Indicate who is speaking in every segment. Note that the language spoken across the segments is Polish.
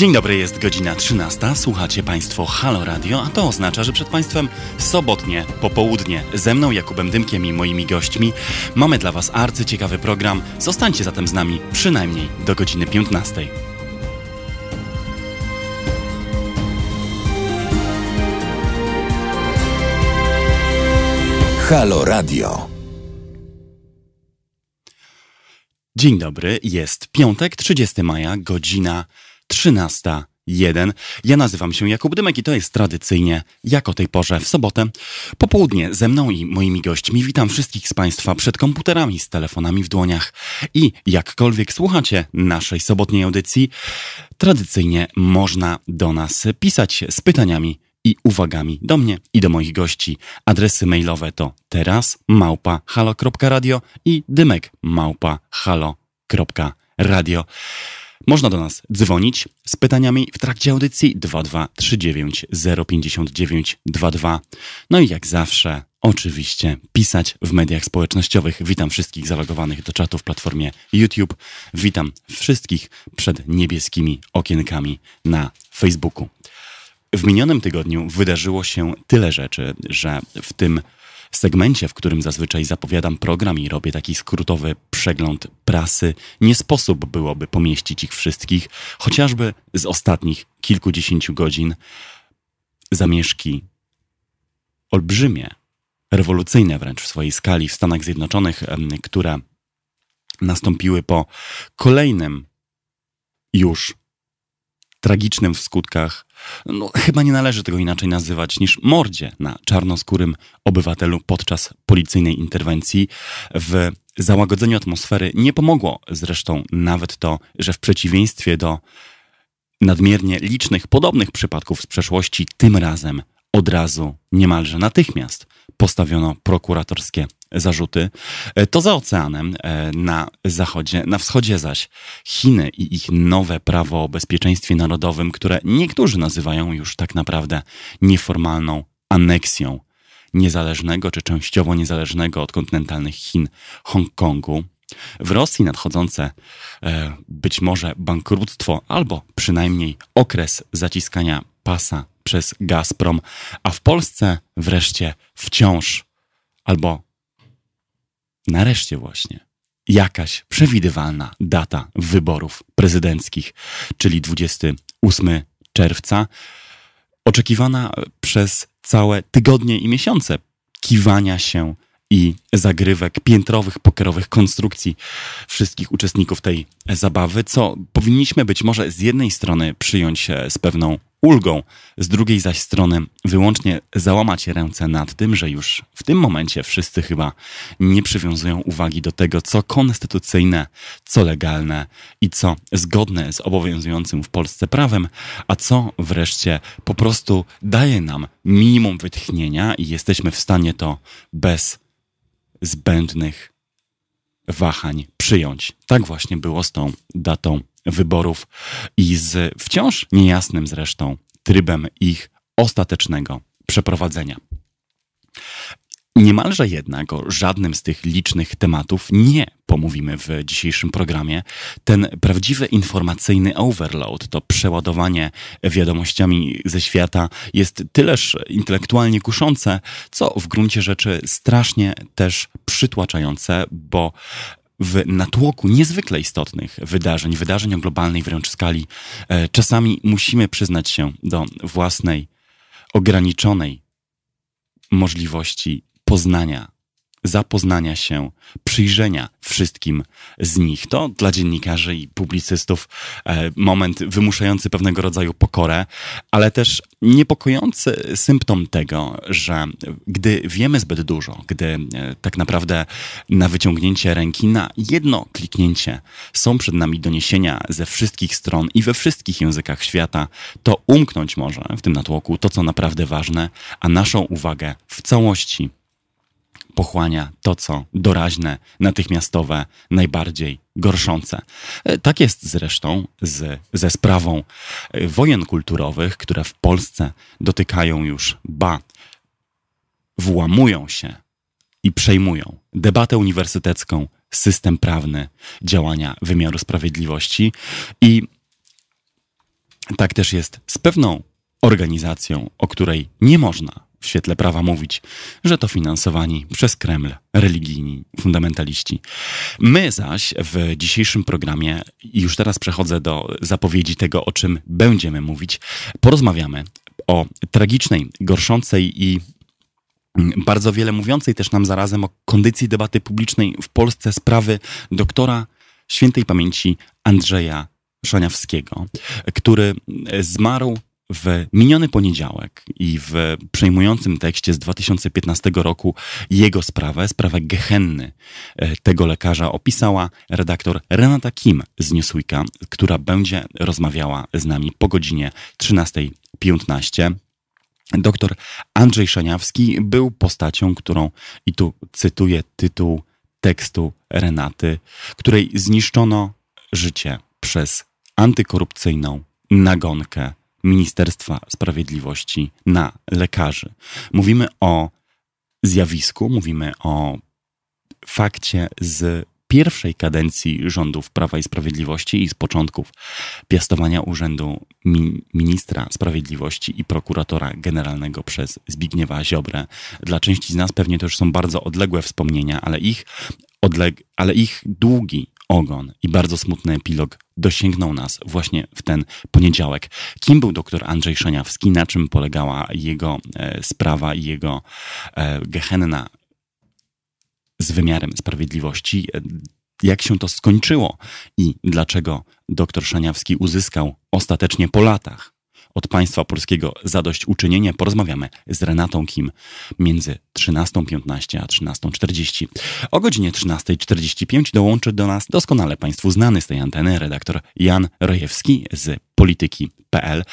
Speaker 1: Dzień dobry, jest godzina 13. Słuchacie Państwo Halo Radio, a to oznacza, że przed Państwem sobotnie popołudnie. Ze mną Jakubem Dymkiem i moimi gośćmi mamy dla Was arcyciekawy program. Zostańcie zatem z nami przynajmniej do godziny 15.
Speaker 2: Halo Radio.
Speaker 1: Dzień dobry, jest piątek, 30 maja, godzina 13.01. Ja nazywam się Jakub Dymek i to jest tradycyjnie, jak o tej porze w sobotę, popołudnie ze mną i moimi gośćmi. Witam wszystkich z Państwa przed komputerami, z telefonami w dłoniach i jakkolwiek słuchacie naszej sobotniej audycji, tradycyjnie można do nas pisać z pytaniami i uwagami do mnie i do moich gości. Adresy mailowe to teraz małpa halo.radio i dymek małpa halo.radio. Można do nas dzwonić z pytaniami w trakcie audycji 2239 059 22. No i jak zawsze, oczywiście, pisać w mediach społecznościowych. Witam wszystkich zalogowanych do czatu w platformie YouTube. Witam wszystkich przed niebieskimi okienkami na Facebooku. W minionym tygodniu wydarzyło się tyle rzeczy, że w tym segmencie, w którym zazwyczaj zapowiadam program i robię taki skrótowy przegląd prasy, nie sposób byłoby pomieścić ich wszystkich, chociażby z ostatnich kilkudziesięciu godzin. Zamieszki olbrzymie, rewolucyjne wręcz w swojej skali w Stanach Zjednoczonych, które nastąpiły po kolejnym już tragicznym w skutkach, no, chyba nie należy tego inaczej nazywać niż mordzie na czarnoskórym obywatelu podczas policyjnej interwencji. W załagodzeniu atmosfery nie pomogło zresztą nawet to, że w przeciwieństwie do nadmiernie licznych podobnych przypadków z przeszłości, tym razem od razu, niemalże natychmiast postawiono prokuratorskie zarzuty. E, to za oceanem, e, na zachodzie, na wschodzie zaś Chiny i ich nowe prawo o bezpieczeństwie narodowym, które niektórzy nazywają już tak naprawdę nieformalną aneksją niezależnego czy częściowo niezależnego od kontynentalnych Chin Hongkongu. W Rosji nadchodzące e, być może bankructwo albo przynajmniej okres zaciskania pasa przez Gazprom, a w Polsce wreszcie wciąż albo nareszcie właśnie jakaś przewidywalna data wyborów prezydenckich, czyli 28 czerwca, oczekiwana przez całe tygodnie i miesiące kiwania się i zagrywek piętrowych, pokerowych konstrukcji wszystkich uczestników tej zabawy, co powinniśmy być może z jednej strony przyjąć z pewną ulgą, z drugiej zaś strony wyłącznie załamać ręce nad tym, że już w tym momencie wszyscy chyba nie przywiązują uwagi do tego, co konstytucyjne, co legalne i co zgodne z obowiązującym w Polsce prawem, a co wreszcie po prostu daje nam minimum wytchnienia i jesteśmy w stanie to bez zbędnych wahań przyjąć. Tak właśnie było z tą datą wyborów i z wciąż niejasnym zresztą trybem ich ostatecznego przeprowadzenia. Niemalże jednak o żadnym z tych licznych tematów nie pomówimy w dzisiejszym programie. Ten prawdziwy informacyjny overload, to przeładowanie wiadomościami ze świata jest tyleż intelektualnie kuszące, co w gruncie rzeczy strasznie też przytłaczające, bo w natłoku niezwykle istotnych wydarzeń, wydarzeń o globalnej wręcz skali, e, czasami musimy przyznać się do własnej ograniczonej możliwości poznania zapoznania się, przyjrzenia wszystkim z nich. To dla dziennikarzy i publicystów e, moment wymuszający pewnego rodzaju pokorę, ale też niepokojący symptom tego, że gdy wiemy zbyt dużo, gdy e, tak naprawdę na wyciągnięcie ręki, na jedno kliknięcie są przed nami doniesienia ze wszystkich stron i we wszystkich językach świata, to umknąć może w tym natłoku to, co naprawdę ważne, a naszą uwagę w całości pochłania to, co doraźne, natychmiastowe, najbardziej gorszące. E, tak jest zresztą z, ze sprawą e, wojen kulturowych, które w Polsce dotykają już, ba, włamują się i przejmują debatę uniwersytecką, system prawny, działania wymiaru sprawiedliwości i Tak też jest z pewną organizacją, o której nie można w świetle prawa mówić, że to finansowani przez Kreml religijni fundamentaliści. My zaś w dzisiejszym programie, już teraz przechodzę do zapowiedzi tego, o czym będziemy mówić, porozmawiamy o tragicznej, gorszącej i bardzo wiele mówiącej też nam zarazem o kondycji debaty publicznej w Polsce sprawy doktora świętej pamięci Andrzeja Szaniawskiego, który zmarł w miniony poniedziałek i w przejmującym tekście z 2015 roku jego sprawę, sprawę Gehenny e, tego lekarza opisała redaktor Renata Kim z Newsweeka, która będzie rozmawiała z nami po godzinie 13.15. Doktor Andrzej Szaniawski był postacią, którą, i tu cytuję tytuł tekstu Renaty, której zniszczono życie przez antykorupcyjną nagonkę Ministerstwa Sprawiedliwości na lekarzy. Mówimy o zjawisku, mówimy o fakcie z pierwszej kadencji rządów Prawa i Sprawiedliwości i z początków piastowania urzędu mi ministra sprawiedliwości i prokuratora generalnego przez Zbigniewa Ziobrę. Dla części z nas pewnie to już są bardzo odległe wspomnienia, ale ich, ale ich długi ogon i bardzo smutny epilog dosięgnął nas właśnie w ten poniedziałek. Kim był dr Andrzej Szaniawski, na czym polegała jego e, sprawa i jego e, gehenna z wymiarem sprawiedliwości, e, jak się to skończyło i dlaczego dr Szaniawski uzyskał ostatecznie po latach od państwa polskiego zadośćuczynienie porozmawiamy z Renatą Kim między 13.15 a 13.40. O godzinie 13.45 dołączy do nas doskonale Państwu znany z tej anteny redaktor Jan Rojewski z polityki.pl,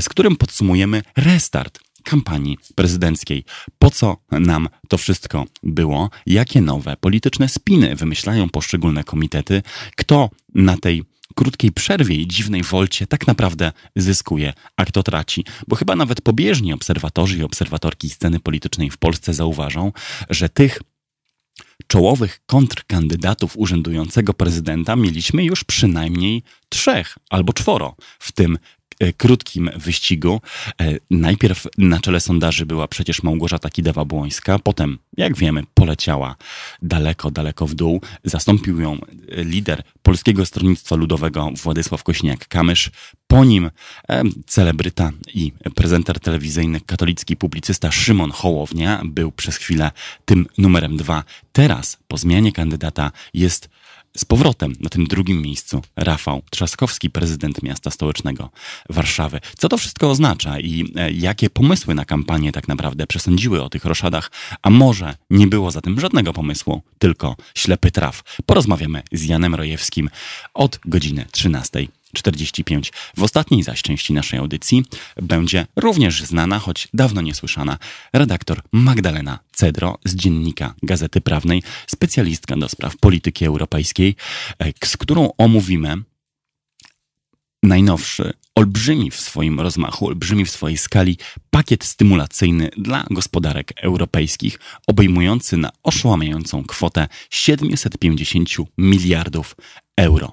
Speaker 1: z którym podsumujemy restart kampanii prezydenckiej. Po co nam to wszystko było? Jakie nowe polityczne spiny wymyślają poszczególne komitety? Kto na tej krótkiej przerwie i dziwnej wolcie tak naprawdę zyskuje, a kto traci. Bo chyba nawet pobieżni obserwatorzy i obserwatorki sceny politycznej w Polsce zauważą, że tych czołowych kontrkandydatów urzędującego prezydenta mieliśmy już przynajmniej trzech albo czworo, w tym krótkim wyścigu. E, najpierw na czele sondaży była przecież Małgorzata Kidawa-Błońska, potem, jak wiemy, poleciała daleko, daleko w dół. Zastąpił ją lider Polskiego Stronnictwa Ludowego Władysław Kośniak-Kamysz. Po nim e, celebryta i prezenter telewizyjny, katolicki publicysta Szymon Hołownia był przez chwilę tym numerem dwa. Teraz, po zmianie kandydata, jest z powrotem na tym drugim miejscu Rafał Trzaskowski, prezydent miasta stołecznego Warszawy. Co to wszystko oznacza i e, jakie pomysły na kampanię tak naprawdę przesądziły o tych roszadach? A może nie było za tym żadnego pomysłu, tylko ślepy traf? Porozmawiamy z Janem Rojewskim od godziny 13. 45. W ostatniej zaś części naszej audycji będzie również znana, choć dawno niesłyszana, redaktor Magdalena Cedro z dziennika Gazety Prawnej, specjalistka do spraw polityki europejskiej, e, z którą omówimy najnowszy, olbrzymi w swoim rozmachu, olbrzymi w swojej skali pakiet stymulacyjny dla gospodarek europejskich, obejmujący na oszłamiającą kwotę 750 miliardów euro.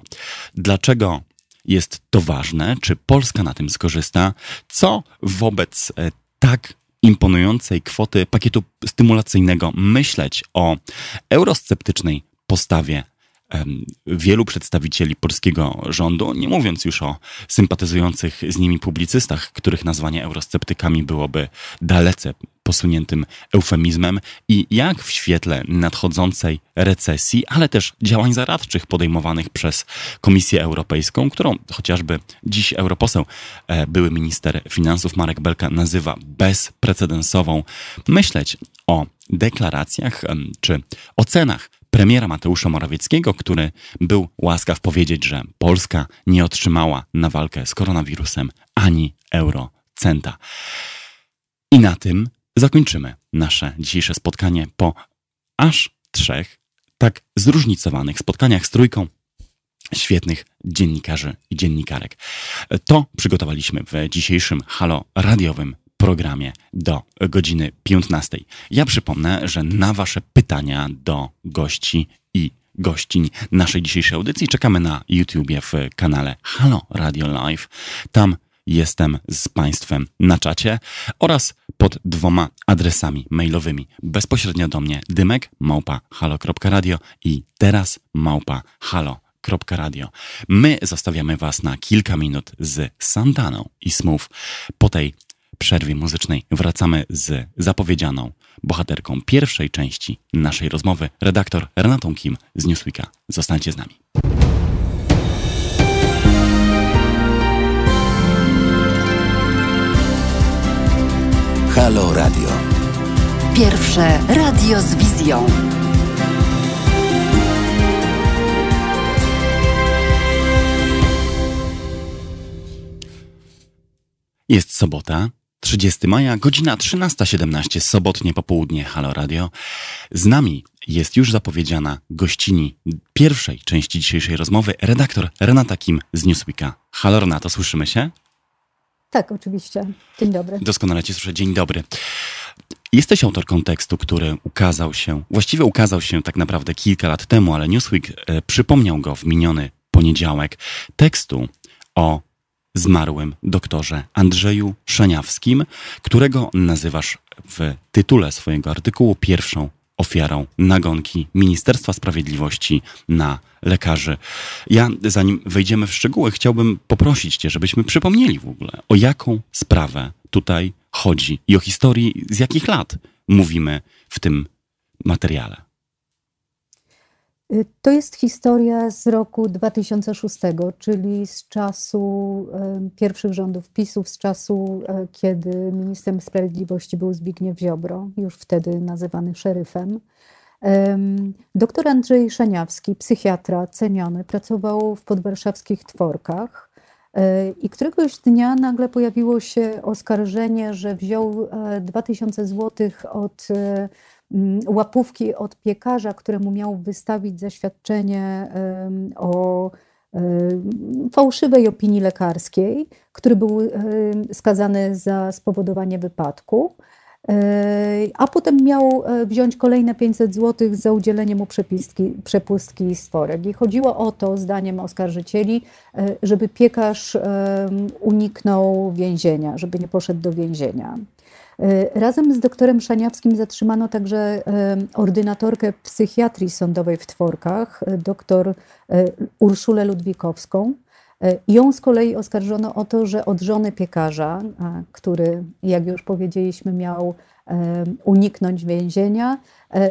Speaker 1: Dlaczego jest to ważne? Czy Polska na tym skorzysta? Co wobec e, tak imponującej kwoty pakietu stymulacyjnego myśleć o eurosceptycznej postawie wielu przedstawicieli polskiego rządu, nie mówiąc już o sympatyzujących z nimi publicystach, których nazwanie eurosceptykami byłoby dalece posuniętym eufemizmem i jak w świetle nadchodzącej recesji, ale też działań zaradczych podejmowanych przez Komisję Europejską, którą chociażby dziś europoseł, e, były minister finansów Marek Belka nazywa bezprecedensową, myśleć o deklaracjach czy ocenach premiera Mateusza Morawieckiego, który był łaskaw powiedzieć, że Polska nie otrzymała na walkę z koronawirusem ani eurocenta. I na tym zakończymy nasze dzisiejsze spotkanie po aż trzech tak zróżnicowanych spotkaniach z trójką świetnych dziennikarzy i dziennikarek. To przygotowaliśmy w dzisiejszym halo radiowym programie do godziny 15. Ja przypomnę, że na Wasze pytania do gości i gościń naszej dzisiejszej audycji czekamy na YouTubie w kanale Halo Radio Live. Tam jestem z Państwem na czacie oraz pod dwoma adresami mailowymi. Bezpośrednio do mnie dymek małpa halo.radio i teraz małpa halo.radio. My zostawiamy Was na kilka minut z Santaną i Smooth. Po tej przerwie muzycznej wracamy z zapowiedzianą bohaterką pierwszej części naszej rozmowy, redaktor Renatą Kim z Newsweeka. Zostańcie z nami.
Speaker 2: Halo Radio. Pierwsze radio z wizją.
Speaker 1: Jest sobota, 30 maja, godzina 13.17, sobotnie popołudnie, Halo Radio. Z nami jest już zapowiedziana gościni pierwszej części dzisiejszej rozmowy, redaktor Renata Kim z Newsweeka. Halo Renato, słyszymy się?
Speaker 3: Tak, oczywiście. Dzień dobry.
Speaker 1: Doskonale Cię słyszę. Dzień dobry. Jesteś autorką tekstu, który ukazał się, właściwie ukazał się tak naprawdę kilka lat temu, ale Newsweek e, przypomniał go w miniony poniedziałek. Tekstu o zmarłym doktorze Andrzeju Szaniawskim, którego nazywasz w tytule swojego artykułu pierwszą ofiarą nagonki Ministerstwa Sprawiedliwości na lekarzy. Ja, zanim wejdziemy w szczegóły, chciałbym poprosić Cię, żebyśmy przypomnieli w ogóle, o jaką sprawę tutaj chodzi i o historii, z jakich lat mówimy w tym materiale.
Speaker 3: Y, to jest historia z roku 2006, czyli z czasu pierwszych rządów PiSów, z czasu, e, kiedy ministrem sprawiedliwości był Zbigniew Ziobro, już wtedy nazywany szeryfem. Doktor Andrzej Szaniawski, psychiatra ceniony, pracował w podwarszawskich tworkach e, i któregoś dnia nagle pojawiło się oskarżenie, że wziął 2000 e, złotych od łapówki od piekarza, któremu miał wystawić zaświadczenie o fałszywej opinii lekarskiej, który był skazany za spowodowanie wypadku. E, a potem miał e, wziąć kolejne 500 zł za udzielenie mu przepustki, przepustki z tworek. I chodziło o to, zdaniem oskarżycieli, e, żeby piekarz uniknął więzienia, żeby nie poszedł do więzienia. E, razem z doktorem Szaniawskim zatrzymano także e, ordynatorkę psychiatrii sądowej w Tworkach, e, doktor Urszulę Ludwikowską. Ją z kolei oskarżono o to, że od żony piekarza, który, jak już powiedzieliśmy, miał uniknąć więzienia,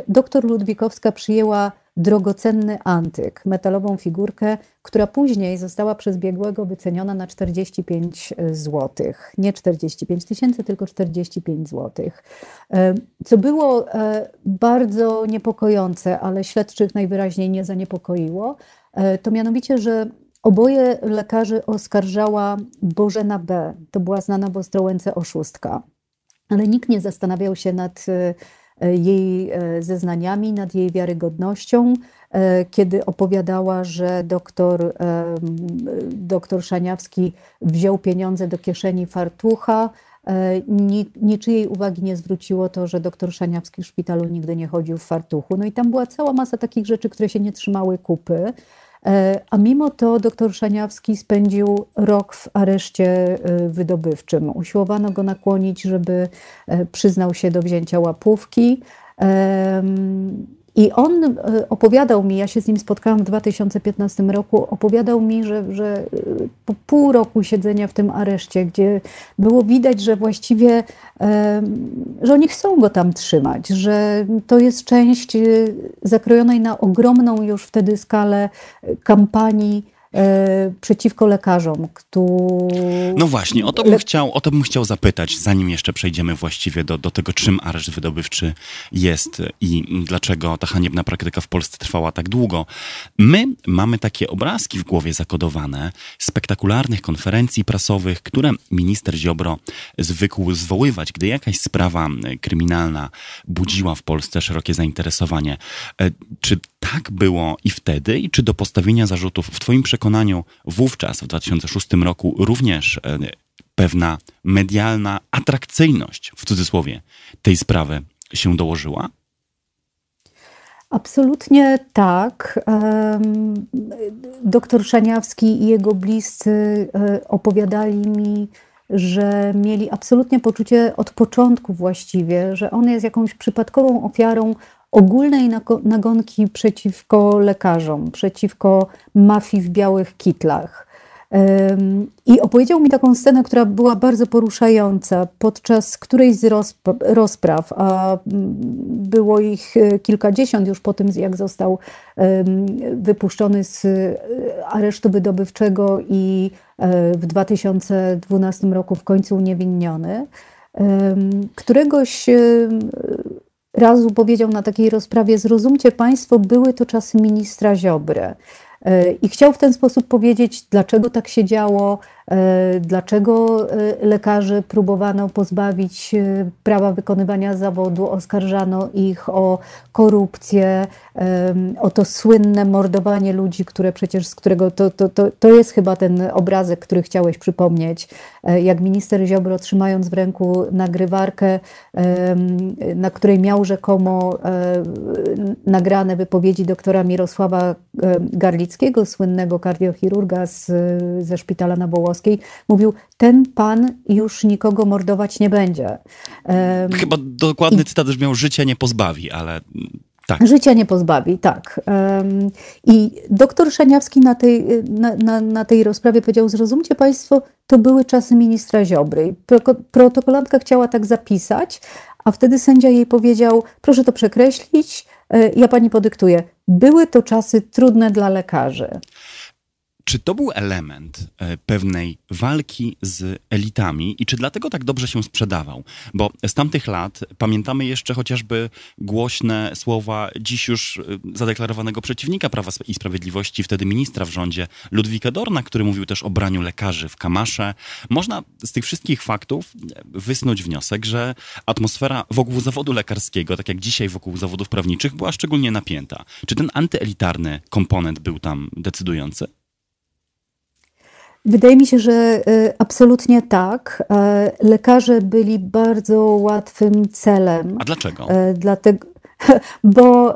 Speaker 3: doktor Ludwikowska przyjęła drogocenny antyk, metalową figurkę, która później została przez biegłego wyceniona na 45 zł. Nie 45 tysięcy, tylko 45 zł. E, co było e, bardzo niepokojące, ale śledczych najwyraźniej nie zaniepokoiło, e, to mianowicie, że oboje lekarzy oskarżała Bożena B. To była znana w Ostrołęce oszustka. Ale nikt nie zastanawiał się nad jej e, zeznaniami, nad jej wiarygodnością, e, kiedy opowiadała, że doktor, e, doktor Szaniawski wziął pieniądze do kieszeni fartucha. Niczyjej uwagi nie zwróciło to, że doktor Szaniawski w szpitalu nigdy nie chodził w fartuchu. No i tam była cała masa takich rzeczy, które się nie trzymały kupy. E, a mimo to dr Szaniawski spędził rok w areszcie e, wydobywczym. Usiłowano go nakłonić, żeby e, przyznał się do wzięcia łapówki. I on e, opowiadał mi, ja się z nim spotkałam w 2015 roku, opowiadał mi, że, że e, po pół roku siedzenia w tym areszcie, gdzie było widać, że właściwie, że oni chcą go tam trzymać, że to jest część e, zakrojonej na ogromną już wtedy skalę kampanii przeciwko lekarzom,
Speaker 1: którzy... No właśnie, o to, bym chciał, o to bym chciał zapytać, zanim jeszcze przejdziemy właściwie do, do tego, czym areszt wydobywczy jest i dlaczego ta haniebna praktyka w Polsce trwała tak długo. My mamy takie obrazki w głowie zakodowane spektakularnych konferencji prasowych, które minister Ziobro zwykł zwoływać, gdy jakaś sprawa kryminalna budziła w Polsce szerokie zainteresowanie. E, czy tak było i wtedy, i czy do postawienia zarzutów w Twoim przekonaniu wówczas, w 2006 roku, również e, pewna medialna atrakcyjność, w cudzysłowie, tej sprawy się dołożyła?
Speaker 3: Absolutnie tak. Doktor Szaniawski i jego bliscy e, opowiadali mi, że mieli absolutnie poczucie od początku właściwie, że on jest jakąś przypadkową ofiarą ogólnej nagonki przeciwko lekarzom, przeciwko mafii w białych kitlach. I opowiedział mi taką scenę, która była bardzo poruszająca, podczas którejś z rozpraw, a było ich e, kilkadziesiąt już po tym, jak został wypuszczony z e, aresztu wydobywczego i e, w 2012 roku w końcu uniewinniony. Któregoś razu powiedział na takiej rozprawie: Zrozumcie Państwo, były to czasy ministra Ziobry. I chciał w ten sposób powiedzieć, dlaczego tak się działo, E, dlaczego e, lekarzy próbowano pozbawić e, prawa wykonywania zawodu, oskarżano ich o korupcję, o to słynne mordowanie ludzi, które przecież z którego to, to, to, to jest chyba ten obrazek, który chciałeś przypomnieć, jak minister Ziobro trzymając w ręku nagrywarkę, na której miał rzekomo nagrane wypowiedzi doktora Mirosława Garlickiego, słynnego kardiochirurga z, ze szpitala na Wołosku, mówił, ten pan już nikogo mordować nie będzie.
Speaker 1: Chyba dokładny I, cytat brzmiał, życia nie pozbawi, ale tak.
Speaker 3: Życia nie pozbawi, tak. I doktor Szaniawski na tej, na, na, na, tej rozprawie powiedział: Zrozumcie Państwo, to były czasy ministra Ziobry. Protokolantka chciała tak zapisać, a wtedy sędzia jej powiedział: Proszę to przekreślić, e, ja pani podyktuję. Były to czasy trudne dla lekarzy.
Speaker 1: Czy to był element e, pewnej walki z elitami i czy dlatego tak dobrze się sprzedawał? Bo z tamtych lat pamiętamy jeszcze chociażby głośne słowa dziś już e, zadeklarowanego przeciwnika Prawa i Sprawiedliwości, wtedy ministra w rządzie Ludwika Dorna, który mówił też o braniu lekarzy w Kamasze. Można z tych wszystkich faktów wysnuć wniosek, że atmosfera wokół zawodu lekarskiego, tak jak dzisiaj wokół zawodów prawniczych, była szczególnie napięta. Czy ten antyelitarny komponent był tam decydujący?
Speaker 3: Wydaje mi się, że e, absolutnie tak. E, lekarze byli bardzo łatwym celem.
Speaker 1: A dlaczego?
Speaker 3: E, dlatego, bo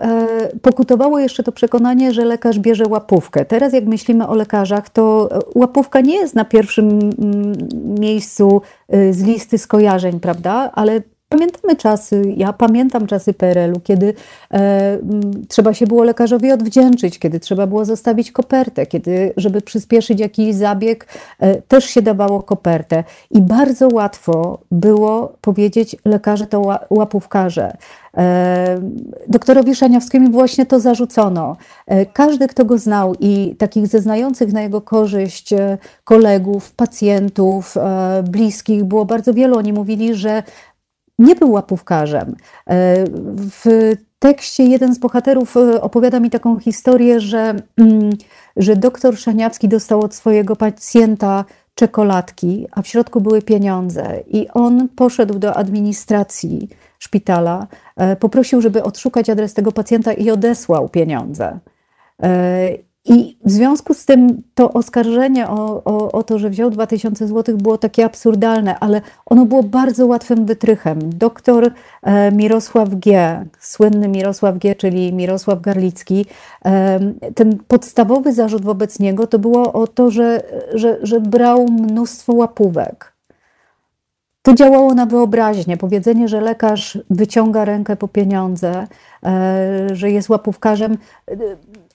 Speaker 3: pokutowało jeszcze to przekonanie, że lekarz bierze łapówkę. Teraz, jak myślimy o lekarzach, to łapówka nie jest na pierwszym mm, miejscu z listy skojarzeń, prawda? Ale Pamiętamy czasy, ja pamiętam czasy PRL-u, kiedy e, trzeba się było lekarzowi odwdzięczyć, kiedy trzeba było zostawić kopertę, kiedy, żeby przyspieszyć jakiś zabieg, e, też się dawało kopertę. I bardzo łatwo było powiedzieć, lekarze to łapówkarze. E, doktorowi Szaniawskiemu właśnie to zarzucono. E, każdy, kto go znał i takich zeznających na jego korzyść e, kolegów, pacjentów, bliskich było bardzo wielu. Oni mówili, że nie był łapówkarzem. E, w tekście jeden z bohaterów e, opowiada mi taką historię, że, mm, że doktor Szaniawski dostał od swojego pacjenta czekoladki, a w środku były pieniądze. I on poszedł do administracji szpitala, e, poprosił, żeby odszukać adres tego pacjenta i odesłał pieniądze. I w związku z tym to oskarżenie o, o, o, to, że wziął 2000 zł było takie absurdalne, ale ono było bardzo łatwym wytrychem. Doktor e, Mirosław G., słynny Mirosław G., czyli Mirosław Garlicki, e, ten podstawowy zarzut wobec niego to było o to, że, że, że brał mnóstwo łapówek. To działało na wyobraźnię. Powiedzenie, że lekarz wyciąga rękę po pieniądze, e, że jest łapówkarzem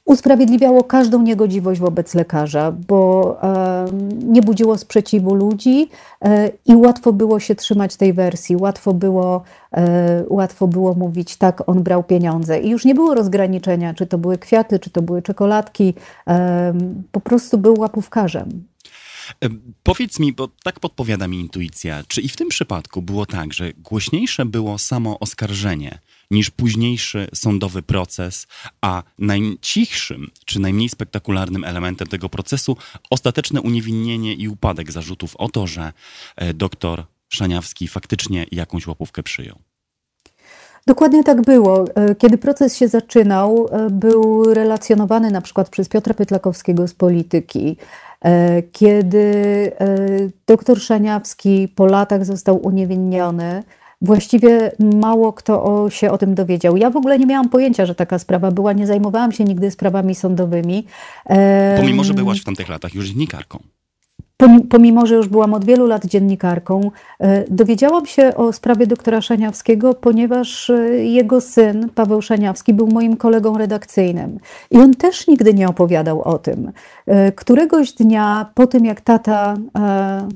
Speaker 3: usprawiedliwiało każdą niegodziwość wobec lekarza, bo nie budziło sprzeciwu ludzi e, i łatwo było się trzymać tej wersji, łatwo było, e, łatwo było mówić, tak, on brał pieniądze. I już nie było rozgraniczenia, czy to były kwiaty, czy to były czekoladki, po prostu był łapówkarzem.
Speaker 1: Powiedz mi, bo tak podpowiada mi intuicja, czy i w tym przypadku było tak, że głośniejsze było samo oskarżenie niż późniejszy sądowy proces, a najcichszym czy najmniej spektakularnym elementem tego procesu ostateczne uniewinnienie i upadek zarzutów o to, że e, doktor Szaniawski faktycznie jakąś łapówkę przyjął.
Speaker 3: Dokładnie tak było. E, kiedy proces się zaczynał, e, był relacjonowany na przykład przez Piotra Pytlakowskiego z polityki. Kiedy doktor Szaniawski po latach został uniewinniony, właściwie mało kto o, się o tym dowiedział. Ja w ogóle nie miałam pojęcia, że taka sprawa była, nie zajmowałam się nigdy sprawami sądowymi.
Speaker 1: Pomimo, że byłaś w tamtych latach już dziennikarką
Speaker 3: pomimo, że już byłam od wielu lat dziennikarką, e, dowiedziałam się o sprawie doktora Szaniawskiego, ponieważ e, jego syn, Paweł Szaniawski, był moim kolegą redakcyjnym. I on też nigdy nie opowiadał o tym. E, któregoś dnia, po tym jak tata,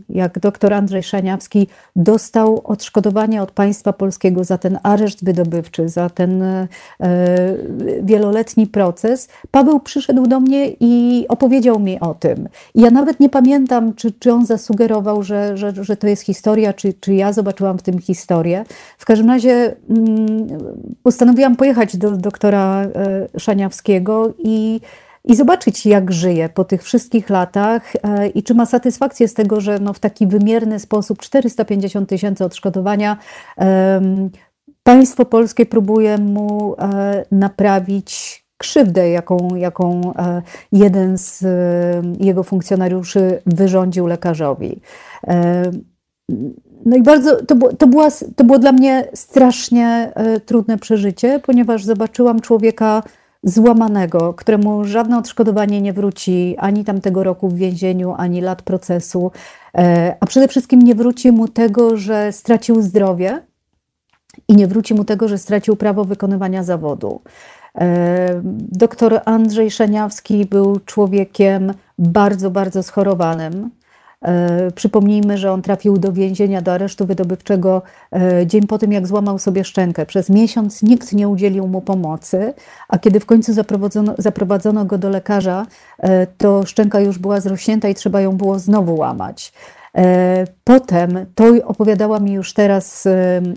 Speaker 3: jak doktor Andrzej Szaniawski dostał odszkodowanie od państwa polskiego za ten areszt wydobywczy, za ten wieloletni proces, Paweł przyszedł do mnie i opowiedział mi o tym. I ja nawet nie pamiętam, czy, czy on zasugerował, że, że, że to jest historia, czy, czy ja zobaczyłam w tym historię. W każdym razie mm, postanowiłam pojechać do doktora e, Szaniawskiego i, i zobaczyć, jak żyje po tych wszystkich latach e, i czy ma satysfakcję z tego, że no w taki wymierny sposób 450 tysięcy odszkodowania państwo polskie próbuje mu e, naprawić krzywdę, jaką, jaką e, jeden z e, jego funkcjonariuszy wyrządził lekarzowi. E, no i bardzo, to, to, była, to było dla mnie strasznie trudne przeżycie, ponieważ zobaczyłam człowieka złamanego, któremu żadne odszkodowanie nie wróci ani tamtego roku w więzieniu, ani lat procesu, a przede wszystkim nie wróci mu tego, że stracił zdrowie i nie wróci mu tego, że stracił prawo wykonywania zawodu. Doktor Andrzej Szaniawski był człowiekiem bardzo, bardzo schorowanym. E, przypomnijmy, że on trafił do więzienia, do aresztu wydobywczego e, dzień po tym, jak złamał sobie szczękę. Przez miesiąc nikt nie udzielił mu pomocy, a kiedy w końcu zaprowadzono, zaprowadzono go do lekarza, e, to szczęka już była zrośnięta i trzeba ją było znowu łamać. Potem, to opowiadała mi już teraz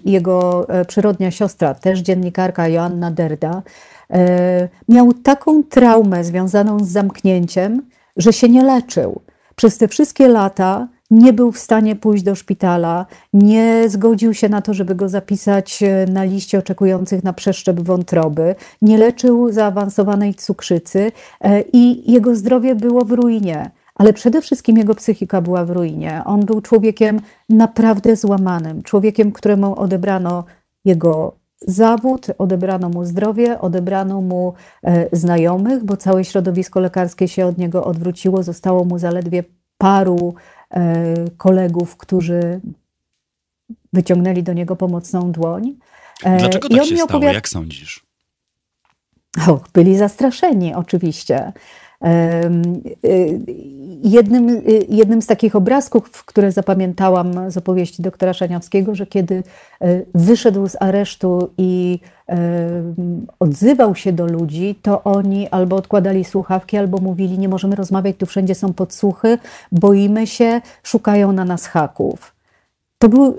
Speaker 3: jego przyrodnia siostra, też dziennikarka Joanna Derda, E, miał taką traumę związaną z zamknięciem, że się nie leczył. Przez te wszystkie lata nie był w stanie pójść do szpitala, nie zgodził się na to, żeby go zapisać e, na liście oczekujących na przeszczep wątroby, nie leczył zaawansowanej cukrzycy e, i jego zdrowie było w ruinie. Ale przede wszystkim jego psychika była w ruinie. On był człowiekiem naprawdę złamanym, człowiekiem, któremu odebrano jego zawód, odebrano mu zdrowie, odebrano mu e, znajomych, bo całe środowisko lekarskie się od niego odwróciło. Zostało mu zaledwie paru e, kolegów, którzy wyciągnęli do niego pomocną dłoń.
Speaker 1: E, Dlaczego tak się stało? Jak sądzisz?
Speaker 3: Och, byli zastraszeni, oczywiście. Y, jednym, y, jednym z takich obrazków, które zapamiętałam z opowieści doktora Szaniawskiego, że kiedy y, wyszedł z aresztu i odzywał się do ludzi, to oni albo odkładali słuchawki, albo mówili: Nie możemy rozmawiać, tu wszędzie są podsłuchy, boimy się, szukają na nas haków. To był,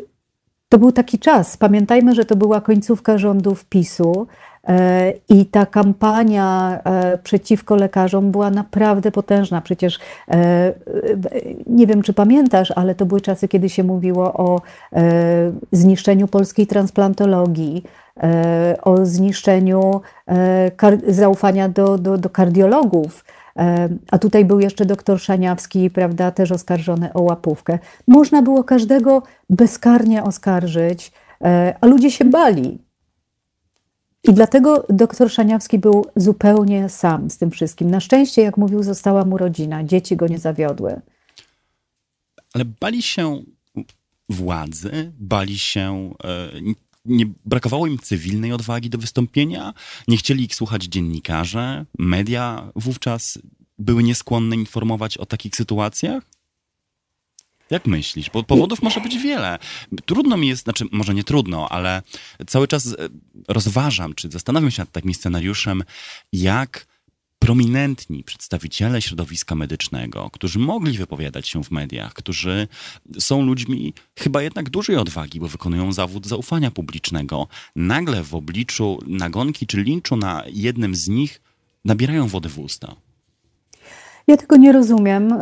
Speaker 3: to był taki czas. Pamiętajmy, że to była końcówka rządów PiSu. E, I ta kampania e, przeciwko lekarzom była naprawdę potężna. Przecież e, nie wiem, czy pamiętasz, ale to były czasy, kiedy się mówiło o zniszczeniu polskiej transplantologii, o zniszczeniu zaufania do, do, do kardiologów. A tutaj był jeszcze doktor Szaniawski, prawda, też oskarżony o łapówkę. Można było każdego bezkarnie oskarżyć, a ludzie się bali. I dlatego doktor Szaniawski był zupełnie sam z tym wszystkim. Na szczęście, jak mówił, została mu rodzina, dzieci go nie zawiodły.
Speaker 1: Ale bali się władzy, bali się. E, nie brakowało im cywilnej odwagi do wystąpienia, nie chcieli ich słuchać dziennikarze, media wówczas były nieskłonne informować o takich sytuacjach? Jak myślisz? Bo powodów może być wiele. Trudno mi jest, znaczy może nie trudno, ale cały czas e, rozważam, czy zastanawiam się nad takim scenariuszem, jak prominentni przedstawiciele środowiska medycznego, którzy mogli wypowiadać się w mediach, którzy są ludźmi chyba jednak dużej odwagi, bo wykonują zawód zaufania publicznego, nagle w obliczu nagonki czy linczu na jednym z nich nabierają wody w usta.
Speaker 3: Ja tego nie rozumiem,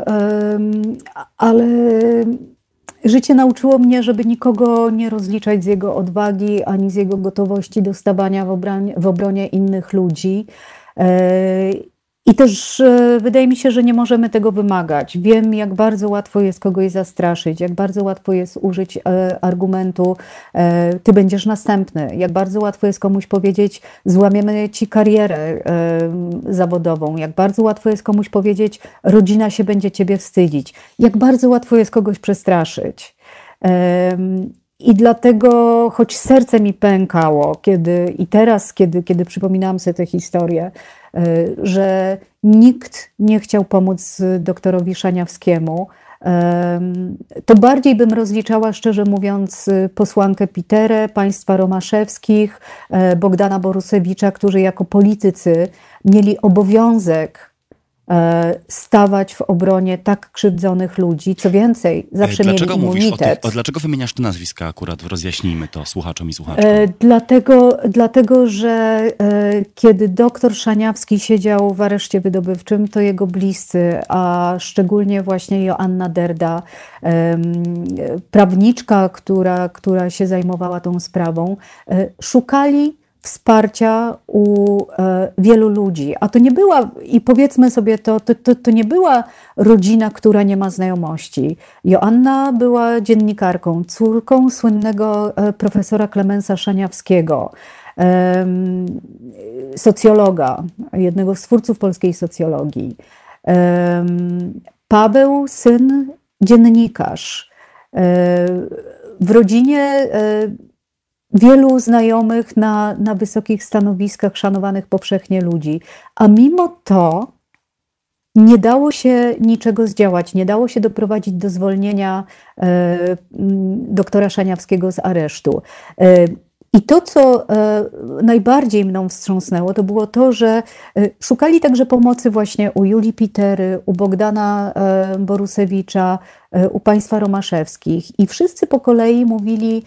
Speaker 3: ale życie nauczyło mnie, żeby nikogo nie rozliczać z jego odwagi ani z jego gotowości do stawania w obronie, w obronie innych ludzi. I też e, wydaje mi się, że nie możemy tego wymagać. Wiem, jak bardzo łatwo jest kogoś zastraszyć, jak bardzo łatwo jest użyć e, argumentu, e, ty będziesz następny, jak bardzo łatwo jest komuś powiedzieć, złamiemy ci karierę zawodową, jak bardzo łatwo jest komuś powiedzieć, rodzina się będzie ciebie wstydzić, jak bardzo łatwo jest kogoś przestraszyć. I dlatego, choć serce mi pękało, kiedy i teraz, kiedy, kiedy przypominałam sobie tę historię, e, że nikt nie chciał pomóc doktorowi Szaniawskiemu, to bardziej bym rozliczała, szczerze mówiąc, posłankę Piterę, państwa Romaszewskich, e, Bogdana Borusewicza, którzy jako politycy mieli obowiązek stawać w obronie tak krzywdzonych ludzi. Co więcej, zawsze dlaczego mieli immunitet. O
Speaker 1: tych, o, dlaczego wymieniasz te nazwiska akurat? Rozjaśnijmy to słuchaczom i słuchaczkom.
Speaker 3: E, dlatego, dlatego, że e, kiedy doktor Szaniawski siedział w areszcie wydobywczym, to jego bliscy, a szczególnie właśnie Joanna Derda, e, prawniczka, która, która się zajmowała tą sprawą, e, szukali wsparcia u e, wielu ludzi. A to nie była, i powiedzmy sobie to, to, to, to, nie była rodzina, która nie ma znajomości. Joanna była dziennikarką, córką słynnego e, profesora Klemensa Szaniawskiego, socjologa, jednego z twórców polskiej socjologii. Paweł, syn dziennikarz. E, w rodzinie wielu znajomych na, na wysokich stanowiskach, szanowanych powszechnie ludzi. A mimo to nie dało się niczego zdziałać, nie dało się doprowadzić do zwolnienia e, doktora Szaniawskiego z aresztu. E, i to, co e, najbardziej mną wstrząsnęło, to było to, że e, szukali także pomocy właśnie u Julii Pitery, u Bogdana e, Borusewicza, u państwa Romaszewskich. I wszyscy po kolei mówili,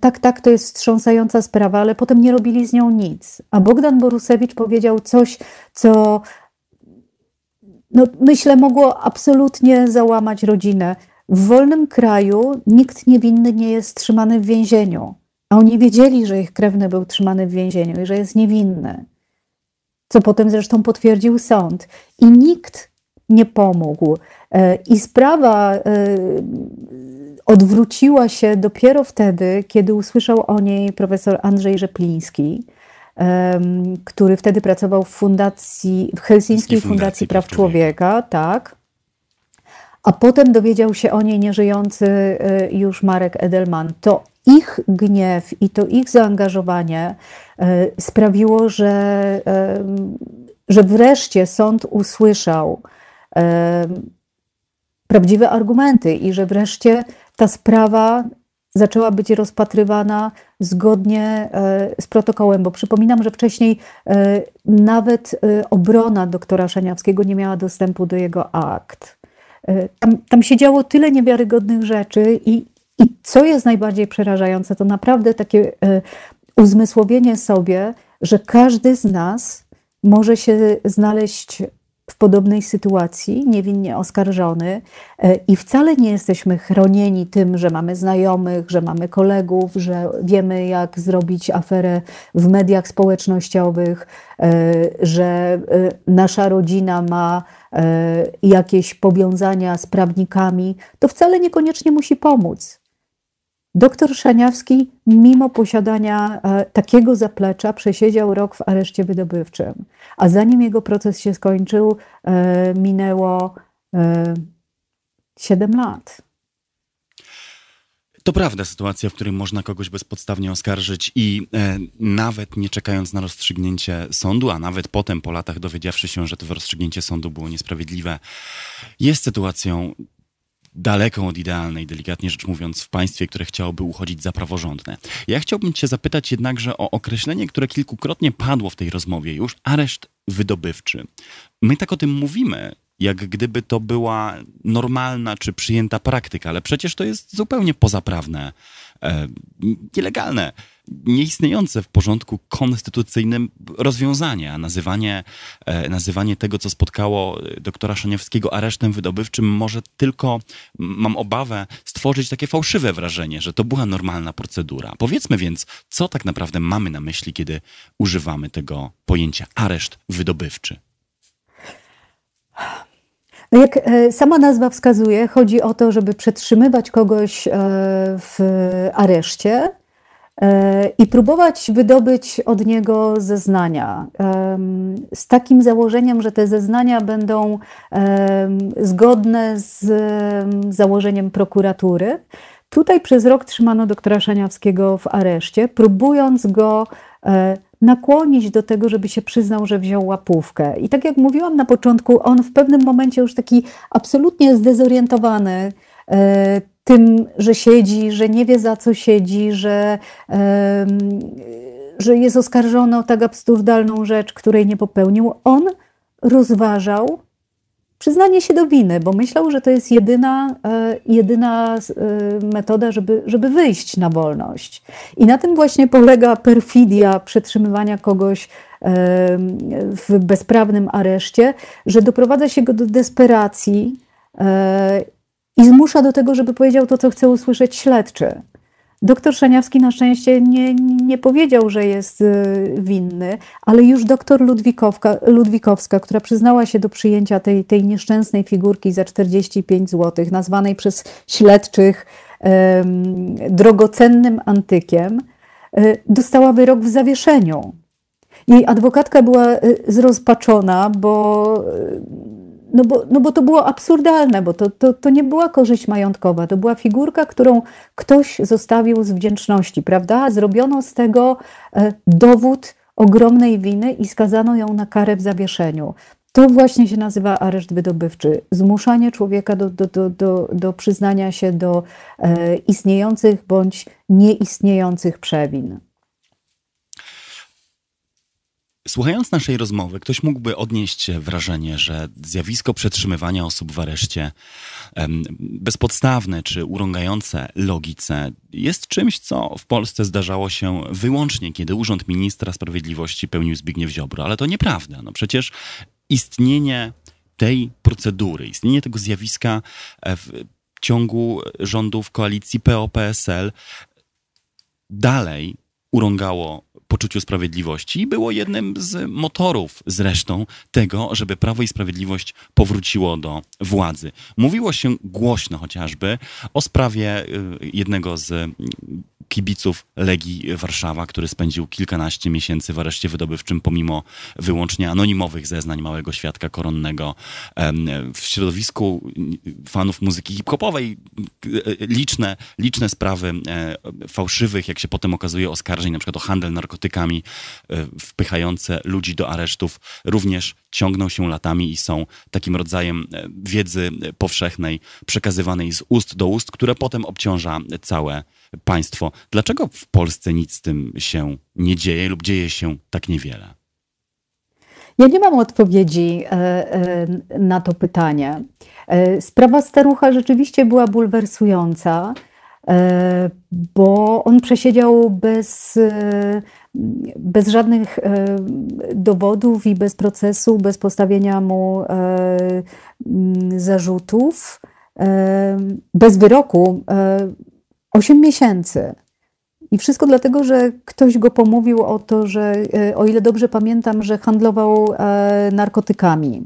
Speaker 3: tak, tak, to jest wstrząsająca sprawa, ale potem nie robili z nią nic. A Bogdan Borusewicz powiedział coś, co no, myślę, mogło absolutnie załamać rodzinę. W wolnym kraju nikt niewinny nie jest trzymany w więzieniu. A oni wiedzieli, że ich krewny był trzymany w więzieniu i że jest niewinny. Co potem zresztą potwierdził sąd. I nikt nie pomógł. E, I sprawa e, odwróciła się dopiero wtedy, kiedy usłyszał o niej profesor Andrzej Rzepliński, który wtedy pracował w fundacji, w Helsińskiej Fundacji, Fundacji Praw Człowieka, tak. A potem dowiedział się o niej nieżyjący e, już Marek Edelman. To ich gniew i to ich zaangażowanie e, sprawiło, że, e, że wreszcie sąd usłyszał e, prawdziwe argumenty i że wreszcie ta sprawa zaczęła być rozpatrywana zgodnie z protokołem, bo przypominam, że wcześniej nawet obrona doktora Szaniawskiego nie miała dostępu do jego akt. Tam, tam się działo tyle niewiarygodnych rzeczy i, i co jest najbardziej przerażające, to naprawdę takie e, uzmysłowienie sobie, że każdy z nas może się znaleźć w podobnej sytuacji, niewinnie oskarżony, e, i wcale nie jesteśmy chronieni tym, że mamy znajomych, że mamy kolegów, że wiemy, jak zrobić aferę w mediach społecznościowych, e, że nasza rodzina ma jakieś powiązania z prawnikami. To wcale niekoniecznie musi pomóc. Doktor Szaniawski, mimo posiadania e, takiego zaplecza, przesiedział rok w areszcie wydobywczym, a zanim jego proces się skończył, e, minęło e, 7 lat.
Speaker 1: To prawda, sytuacja, w której można kogoś bezpodstawnie oskarżyć i e, nawet nie czekając na rozstrzygnięcie sądu, a nawet potem po latach dowiedziawszy się, że to rozstrzygnięcie sądu było niesprawiedliwe, jest sytuacją daleką od idealnej, delikatnie rzecz mówiąc, w państwie, które chciałoby uchodzić za praworządne. Ja chciałbym Cię zapytać jednakże o określenie, które kilkukrotnie padło w tej rozmowie już areszt wydobywczy. My tak o tym mówimy, jak gdyby to była normalna czy przyjęta praktyka, ale przecież to jest zupełnie pozaprawne, e, nielegalne nieistniejące w porządku konstytucyjnym rozwiązanie, a nazywanie, e, nazywanie tego, co spotkało doktora Szaniewskiego aresztem wydobywczym może tylko, mam obawę, stworzyć takie fałszywe wrażenie, że to była normalna procedura. Powiedzmy więc, co tak naprawdę mamy na myśli, kiedy używamy tego pojęcia areszt wydobywczy.
Speaker 3: No jak e, sama nazwa wskazuje, chodzi o to, żeby przetrzymywać kogoś e, w areszcie e, i próbować wydobyć od niego zeznania. Z takim założeniem, że te zeznania będą zgodne z założeniem prokuratury. Tutaj przez rok trzymano doktora Szaniawskiego w areszcie, próbując go nakłonić do tego, żeby się przyznał, że wziął łapówkę. I tak jak mówiłam na początku, on w pewnym momencie już taki absolutnie zdezorientowany e, tym, że siedzi, że nie wie za co siedzi, że, e, że jest oskarżony o tak absurdalną rzecz, której nie popełnił, on rozważał przyznanie się do winy, bo myślał, że to jest jedyna, e, jedyna e, metoda, żeby, żeby wyjść na wolność. I na tym właśnie polega perfidia przetrzymywania kogoś e, w bezprawnym areszcie, że doprowadza się go do desperacji i zmusza do tego, żeby powiedział to, co chce usłyszeć śledczy. Doktor Szaniawski na szczęście nie, nie powiedział, że jest y, winny, ale już doktor Ludwikowka, Ludwikowska, która przyznała się do przyjęcia tej, tej nieszczęsnej figurki za 45 zł, nazwanej przez śledczych um, drogocennym antykiem, y, dostała wyrok w zawieszeniu. Jej adwokatka była y, zrozpaczona, bo no bo, no bo to było absurdalne, bo to, to, to nie była korzyść majątkowa, to była figurka, którą ktoś zostawił z wdzięczności, prawda? Zrobiono z tego e, dowód ogromnej winy i skazano ją na karę w zawieszeniu. To właśnie się nazywa areszt wydobywczy. Zmuszanie człowieka do, do, do, do, do przyznania się do e, istniejących bądź nieistniejących przewin.
Speaker 1: Słuchając naszej rozmowy, ktoś mógłby odnieść wrażenie, że zjawisko przetrzymywania osób w areszcie bezpodstawne czy urągające logice jest czymś, co w Polsce zdarzało się wyłącznie, kiedy Urząd Ministra Sprawiedliwości pełnił Zbigniew Ziobro. Ale to nieprawda. No przecież istnienie tej procedury, istnienie tego zjawiska e, w ciągu rządów koalicji PO-PSL dalej urągało poczuciu sprawiedliwości i było jednym z motorów zresztą tego, żeby Prawo i Sprawiedliwość powróciło do władzy. Mówiło się głośno chociażby o sprawie y, jednego z kibiców Legii Warszawa, który spędził kilkanaście miesięcy w areszcie wydobywczym pomimo wyłącznie anonimowych zeznań małego świadka koronnego. W środowisku fanów muzyki hip-hopowej liczne, liczne sprawy e, fałszywych, jak się potem okazuje, oskarżeń, na przykład o handel narkotykami e, wpychające ludzi do aresztów, również ciągną się latami i są takim rodzajem e, wiedzy powszechnej przekazywanej z ust do ust, które potem obciąża całe państwo. Dlaczego w Polsce nic z tym się nie dzieje lub dzieje się tak niewiele?
Speaker 3: Ja nie mam odpowiedzi e, e, na to pytanie. E, sprawa starucha rzeczywiście była bulwersująca, bo on przesiedział bez, bez żadnych dowodów i bez procesu, bez postawienia mu zarzutów, bez wyroku 8 miesięcy. I wszystko dlatego, że ktoś go pomówił o to, że, e, o ile dobrze pamiętam, że handlował e, narkotykami.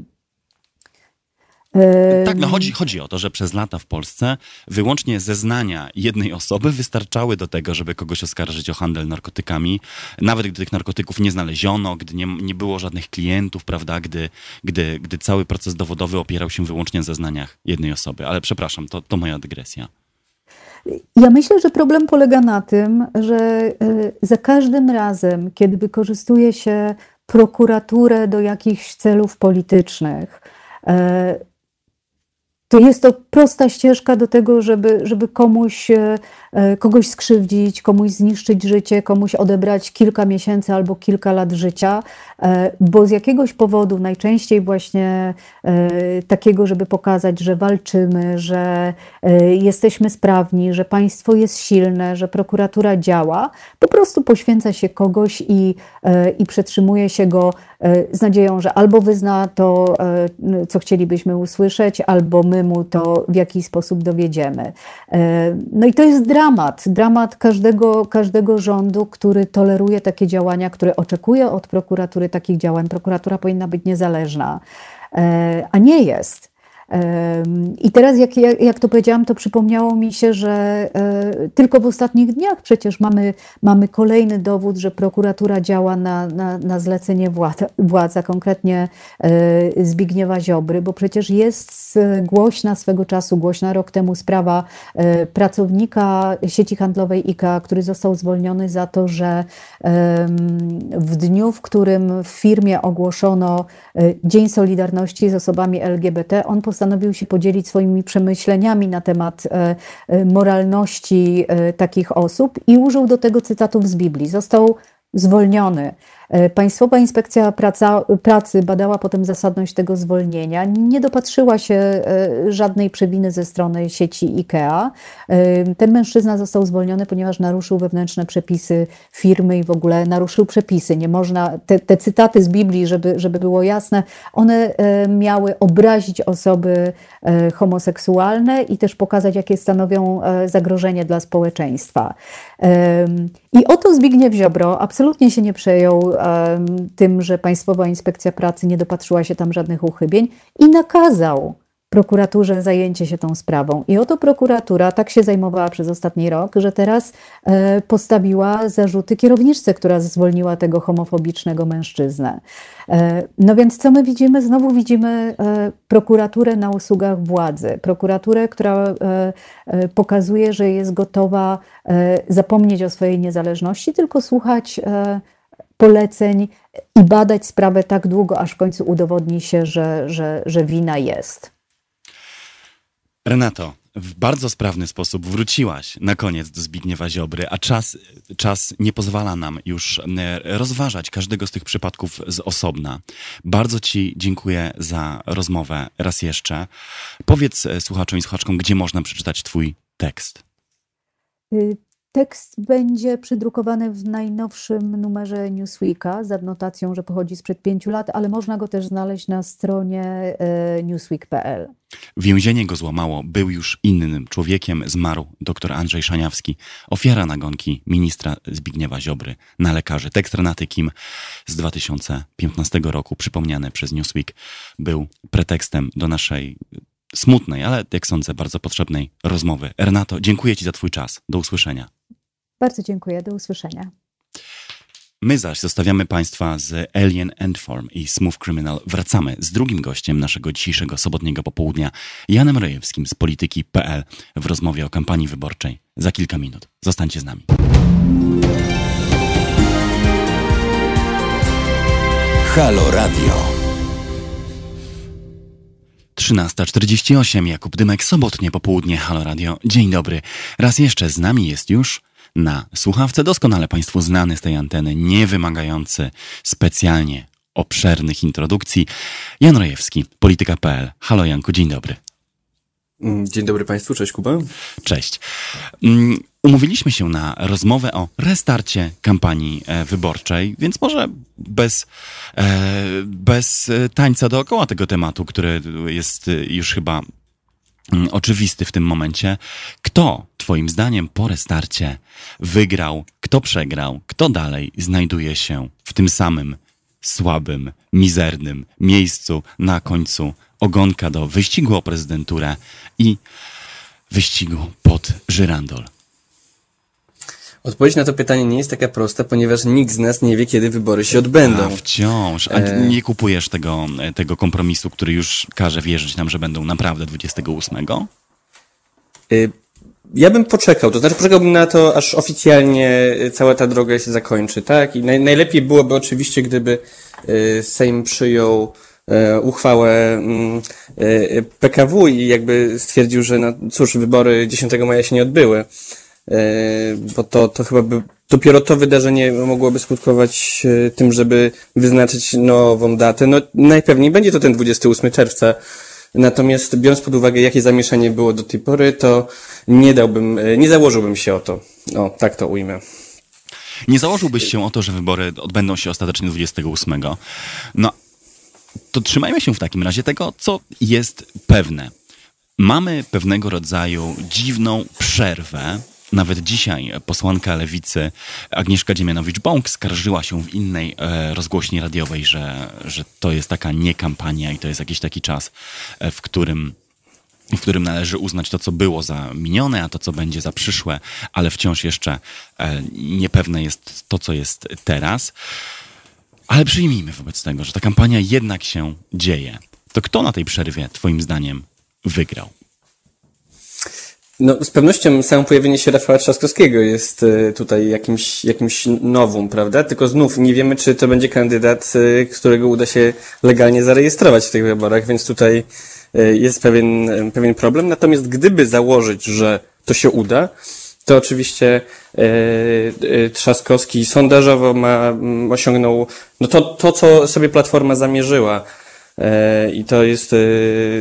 Speaker 1: Tak, no chodzi, chodzi o to, że przez lata w Polsce wyłącznie zeznania jednej osoby wystarczały do tego, żeby kogoś oskarżyć o handel narkotykami. Nawet gdy tych narkotyków nie znaleziono, gdy nie, nie było żadnych klientów, prawda, gdy, gdy, gdy cały proces dowodowy opierał się wyłącznie na zeznaniach jednej osoby. Ale przepraszam, to, to moja dygresja.
Speaker 3: Ja myślę, że problem polega na tym, że e, za każdym razem, kiedy wykorzystuje się prokuraturę do jakichś celów politycznych, e, to jest to prosta ścieżka do tego, żeby, żeby komuś, e, e, kogoś skrzywdzić, komuś zniszczyć życie, komuś odebrać kilka miesięcy albo kilka lat życia, e, bo z jakiegoś powodu, najczęściej właśnie takiego, żeby pokazać, że walczymy, że jesteśmy sprawni, że państwo jest silne, że prokuratura działa, po prostu poświęca się kogoś i, i przetrzymuje się go z nadzieją, że albo wyzna to, co chcielibyśmy usłyszeć, albo my mu to w jakiś sposób dowiedziemy. E, no i to jest dramat, dramat każdego, każdego rządu, który toleruje takie działania, który oczekuje od prokuratury takich działań. Prokuratura powinna być niezależna, e, a nie jest. I teraz, jak, jak, to powiedziałam, to przypomniało mi się, że e, tylko w ostatnich dniach przecież mamy, mamy kolejny dowód, że prokuratura działa na, na, na zlecenie władza, władza, konkretnie e, Zbigniewa Ziobry, bo przecież jest głośna swego czasu, głośna rok temu sprawa e, pracownika sieci handlowej IKEA, który został zwolniony za to, że w dniu, w którym w firmie ogłoszono Dzień Solidarności z osobami LGBT, on postanowił się podzielić swoimi przemyśleniami na temat e, e, moralności e, takich osób i użył do tego cytatów z Biblii. Został zwolniony. E, Państwowa Inspekcja Praca, Pracy badała potem zasadność tego zwolnienia. Nie dopatrzyła się e, żadnej przewiny ze strony sieci IKEA. E, ten mężczyzna został zwolniony, ponieważ naruszył wewnętrzne przepisy firmy i w ogóle naruszył przepisy. Nie można, te, te cytaty z Biblii, żeby, żeby było jasne, one miały obrazić osoby homoseksualne i też pokazać, jakie stanowią zagrożenie dla społeczeństwa. I oto Zbigniew Ziobro absolutnie się nie przejął tym, że Państwowa Inspekcja Pracy nie dopatrzyła się tam żadnych uchybień i nakazał prokuraturze zajęcie się tą sprawą. I oto prokuratura tak się zajmowała przez ostatni rok, że teraz e, postawiła zarzuty kierowniczce, która zwolniła tego homofobicznego mężczyznę. E, no więc co my widzimy? Znowu widzimy e, prokuraturę na usługach władzy. Prokuraturę, która pokazuje, że jest gotowa zapomnieć o swojej niezależności, tylko słuchać poleceń i badać sprawę tak długo, aż w końcu udowodni się, że, że, że wina jest.
Speaker 1: Renato, w bardzo sprawny sposób wróciłaś na koniec do Zbigniewa Ziobry, a czas, czas nie pozwala nam już e, rozważać każdego z tych przypadków z osobna. Bardzo Ci dziękuję za rozmowę raz jeszcze. Powiedz e, słuchaczom i słuchaczkom, gdzie można przeczytać Twój tekst.
Speaker 3: Tekst będzie przydrukowany w najnowszym numerze Newsweeka z adnotacją, że pochodzi sprzed pięciu lat, ale można go też znaleźć na stronie e, newsweek.pl.
Speaker 1: Więzienie go złamało, był już innym człowiekiem, zmarł dr Andrzej Szaniawski, ofiara nagonki ministra Zbigniewa Ziobry na lekarzy. Tekst Renaty Kim z 2015 roku, przypomniany przez Newsweek, był pretekstem do naszej smutnej, ale jak sądzę, bardzo potrzebnej rozmowy. Renato, dziękuję Ci za Twój czas. Do usłyszenia.
Speaker 3: Bardzo dziękuję. Do usłyszenia.
Speaker 1: My zaś zostawiamy Państwa z Alien Endform i Smooth Criminal. Wracamy z drugim gościem naszego dzisiejszego sobotniego popołudnia, Janem Rojewskim z Polityki.pl w rozmowie o kampanii wyborczej za kilka minut. Zostańcie z nami.
Speaker 2: Halo Radio.
Speaker 1: 13.48, Jakub Dymek, sobotnie popołudnie, Halo Radio. Dzień dobry. Raz jeszcze z nami jest już na słuchawce doskonale Państwu znany z tej anteny, nie wymagający specjalnie obszernych introdukcji, Jan Rojewski, Polityka.pl. Halo Janku, dzień dobry.
Speaker 4: Mm, dzień dobry Państwu, cześć Kuba.
Speaker 1: Cześć. Mm, umówiliśmy się na rozmowę o restarcie kampanii e, wyborczej, więc może bez, e, bez tańca dookoła tego tematu, który jest już chyba oczywisty w tym momencie. Kto, Twoim zdaniem, po restarcie wygrał, kto przegrał, kto dalej znajduje się w tym samym słabym, mizernym miejscu na końcu ogonka do wyścigu o prezydenturę i wyścigu pod żyrandol?
Speaker 4: Odpowiedź na to pytanie nie jest taka prosta, ponieważ nikt z nas nie wie, kiedy wybory się odbędą.
Speaker 1: A wciąż. A e, nie kupujesz tego, tego kompromisu, który już każe wierzyć nam, że będą naprawdę 28?
Speaker 4: Y, ja bym poczekał, to znaczy poczekałbym na to, aż oficjalnie cała ta droga się zakończy, tak? I naj, najlepiej byłoby oczywiście, gdyby y, Sejm przyjął E, uchwałę mm, e, PKW i jakby stwierdził, że no cóż, wybory 10 maja się nie odbyły, e, bo to, to chyba by dopiero to wydarzenie mogłoby skutkować tym, żeby wyznaczyć nową datę. No najpewniej będzie to ten 28 czerwca. Natomiast biorąc pod uwagę, jakie zamieszanie było do tej pory, to nie dałbym, nie założyłbym się o to. O, tak to ujmę.
Speaker 1: Nie założyłbyś się o to, że wybory odbędą się ostatecznie 28. No, to trzymajmy się w takim razie tego, co jest pewne. Mamy pewnego rodzaju dziwną przerwę Nawet dzisiaj posłanka lewicy Agnieszka Dziemianowicz-Bąk skarżyła się w innej e, rozgłośni radiowej, że, że to jest taka niekampania i to jest jakiś taki czas, e, w którym w którym należy uznać to, co było za minione, a to, co będzie za przyszłe, ale wciąż jeszcze e, niepewne jest to, co jest teraz. Ale przyjmijmy wobec tego, że ta kampania jednak się dzieje. To kto na tej przerwie, Twoim zdaniem, wygrał?
Speaker 4: No, z pewnością samo pojawienie się Rafała Trzaskowskiego jest e, tutaj jakimś, jakimś nowum, prawda? Tylko znów nie wiemy, czy to będzie kandydat, e, którego uda się legalnie zarejestrować w tych wyborach, więc tutaj e, jest pewien, pewien problem. Natomiast gdyby założyć, że to się uda, to oczywiście Trzaskowski sondażowo ma, osiągnął no to, to, co sobie Platforma zamierzyła I to jest e,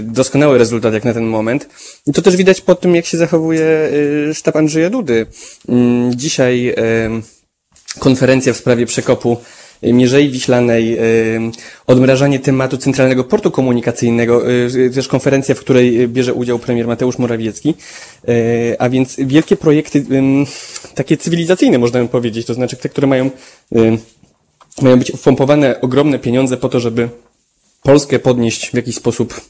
Speaker 4: doskonały rezultat jak na ten moment. I to też widać po tym, jak się zachowuje e, sztab Andrzeja Dudy. Mm, dzisiaj konferencja w sprawie przekopu Mierzei Wiślanej, odmrażanie tematu Centralnego Portu Komunikacyjnego, też konferencja, w której bierze udział premier Mateusz Morawiecki, a więc wielkie projekty, takie cywilizacyjne można by powiedzieć, to znaczy te, które mają, mają być wpompowane ogromne pieniądze po to, żeby Polskę podnieść w jakiś sposób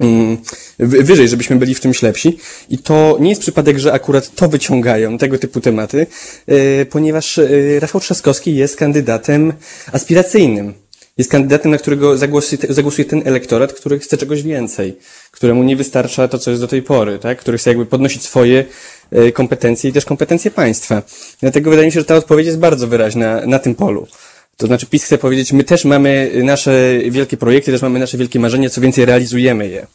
Speaker 4: mm, wyżej, żebyśmy byli w czymś lepsi. I to nie jest przypadek, że akurat to wyciągają, tego typu tematy, e, ponieważ e, Rafał Trzaskowski jest kandydatem aspiracyjnym. Jest kandydatem, na którego zagłosuje, zagłosuje ten elektorat, który chce czegoś więcej, któremu nie wystarcza to, co jest do tej pory, tak? który chce jakby podnosić swoje e, kompetencje i też kompetencje państwa. Dlatego wydaje mi się, że ta odpowiedź jest bardzo wyraźna na tym polu. To znaczy PiS chce powiedzieć, my też mamy nasze wielkie projekty, też mamy nasze wielkie marzenia, co więcej realizujemy je.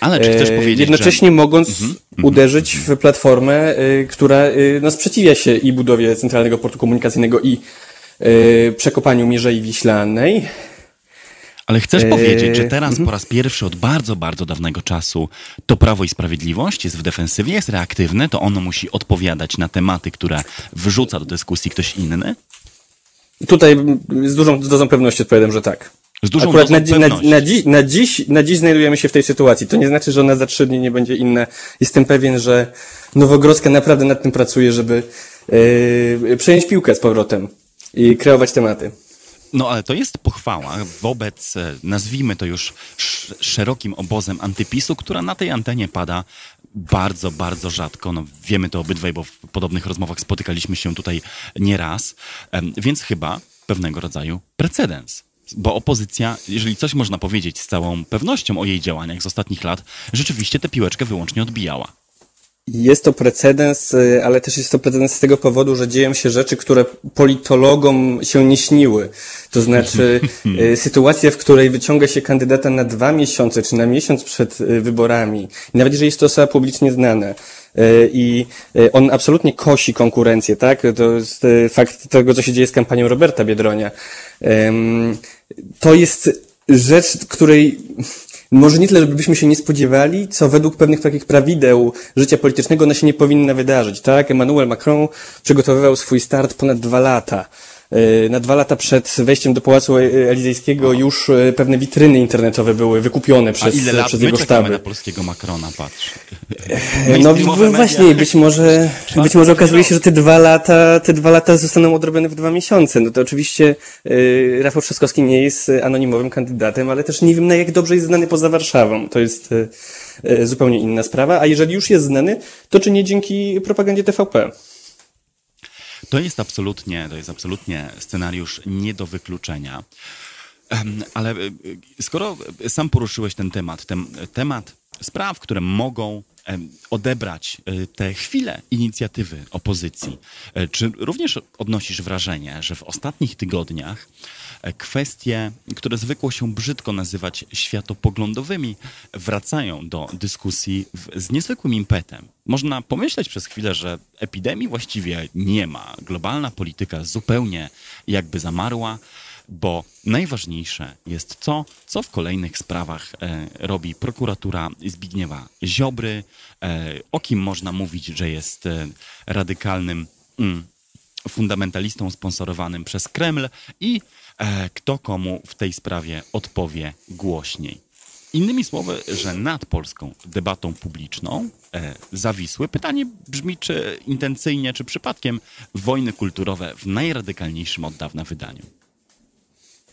Speaker 1: Ale czy chcesz e, powiedzieć,
Speaker 4: Jednocześnie że... mogąc mm -hmm, uderzyć w platformę, y, która y, no, sprzeciwia się i budowie Centralnego Portu Komunikacyjnego i y, przekopaniu Mierzei Wiślanej.
Speaker 1: Ale chcesz powiedzieć, że teraz mhm. po raz pierwszy od bardzo, bardzo dawnego czasu to Prawo i Sprawiedliwość jest w defensywie, jest reaktywne, to ono musi odpowiadać na tematy, które wyrzuca do dyskusji ktoś inny?
Speaker 4: Tutaj z dużą dozą pewności odpowiadam, że tak.
Speaker 1: Z dużą Akurat
Speaker 4: na, na, na, dziś, na, dziś, na dziś znajdujemy się w tej sytuacji. To nie znaczy, że ona za trzy dni nie będzie inna. Jestem pewien, że Nowogrodzka naprawdę nad tym pracuje, żeby yy, przejąć piłkę z powrotem i kreować tematy.
Speaker 1: No ale to jest pochwała wobec, e, nazwijmy to już szerokim obozem antypisu, która na tej antenie pada bardzo, bardzo rzadko. No, wiemy to obydwaj, bo w podobnych rozmowach spotykaliśmy się tutaj nieraz, więc chyba pewnego rodzaju precedens. Bo opozycja, jeżeli coś można powiedzieć z całą pewnością o jej działaniach z ostatnich lat, rzeczywiście tę piłeczkę wyłącznie odbijała.
Speaker 4: Jest to precedens, y, ale też jest to precedens z tego powodu, że dzieją się rzeczy, które politologom się nie śniły. To znaczy y, sytuacja, w której wyciąga się kandydata na dwa miesiące, czy na miesiąc przed y, wyborami, nawet jeżeli jest to osoba publicznie znana, i on absolutnie kosi konkurencję, tak? To jest fakt tego, co się dzieje z kampanią Roberta Biedronia. To jest rzecz, której może nie tyle, żebyśmy się nie spodziewali, co według pewnych takich prawideł życia politycznego ona się nie powinna wydarzyć, tak? Emmanuel Macron przygotowywał swój start ponad dwa lata. E, na dwa lata przed wejściem do Pałacu Elizejskiego już e, pewne witryny internetowe były wykupione przez,
Speaker 1: A ile lat
Speaker 4: przez
Speaker 1: my
Speaker 4: jego sztaby.
Speaker 1: na polskiego Macrona, patrz.
Speaker 4: E, no właśnie, być może, być może okazuje się, że te dwa lata, te dwa lata zostaną odrobione w dwa miesiące. No to oczywiście y, Rafał Trzaskowski nie jest anonimowym kandydatem, ale też nie wiem na jak dobrze jest znany poza Warszawą. To jest zupełnie inna sprawa. A jeżeli już jest znany, to czy nie dzięki propagandzie TVP?
Speaker 1: To jest absolutnie, to jest absolutnie scenariusz nie do wykluczenia. Ale e, skoro sam poruszyłeś ten temat, ten temat spraw, które mogą odebrać e, te chwile inicjatywy opozycji, e, czy również odnosisz wrażenie, że w ostatnich tygodniach kwestie, które zwykło się brzydko nazywać światopoglądowymi, wracają do dyskusji z niezwykłym impetem. Można pomyśleć przez chwilę, że epidemii właściwie nie ma. Globalna polityka zupełnie jakby zamarła bo najważniejsze jest to, co w kolejnych sprawach e, robi prokuratura Zbigniewa Ziobry, e, o kim można mówić, że jest e, radykalnym mm, fundamentalistą sponsorowanym przez Kreml i e, kto komu w tej sprawie odpowie głośniej. Innymi słowy, że nad polską debatą publiczną e, zawisły. Pytanie brzmi, czy intencyjnie, czy przypadkiem wojny kulturowe w najradykalniejszym od dawna wydaniu.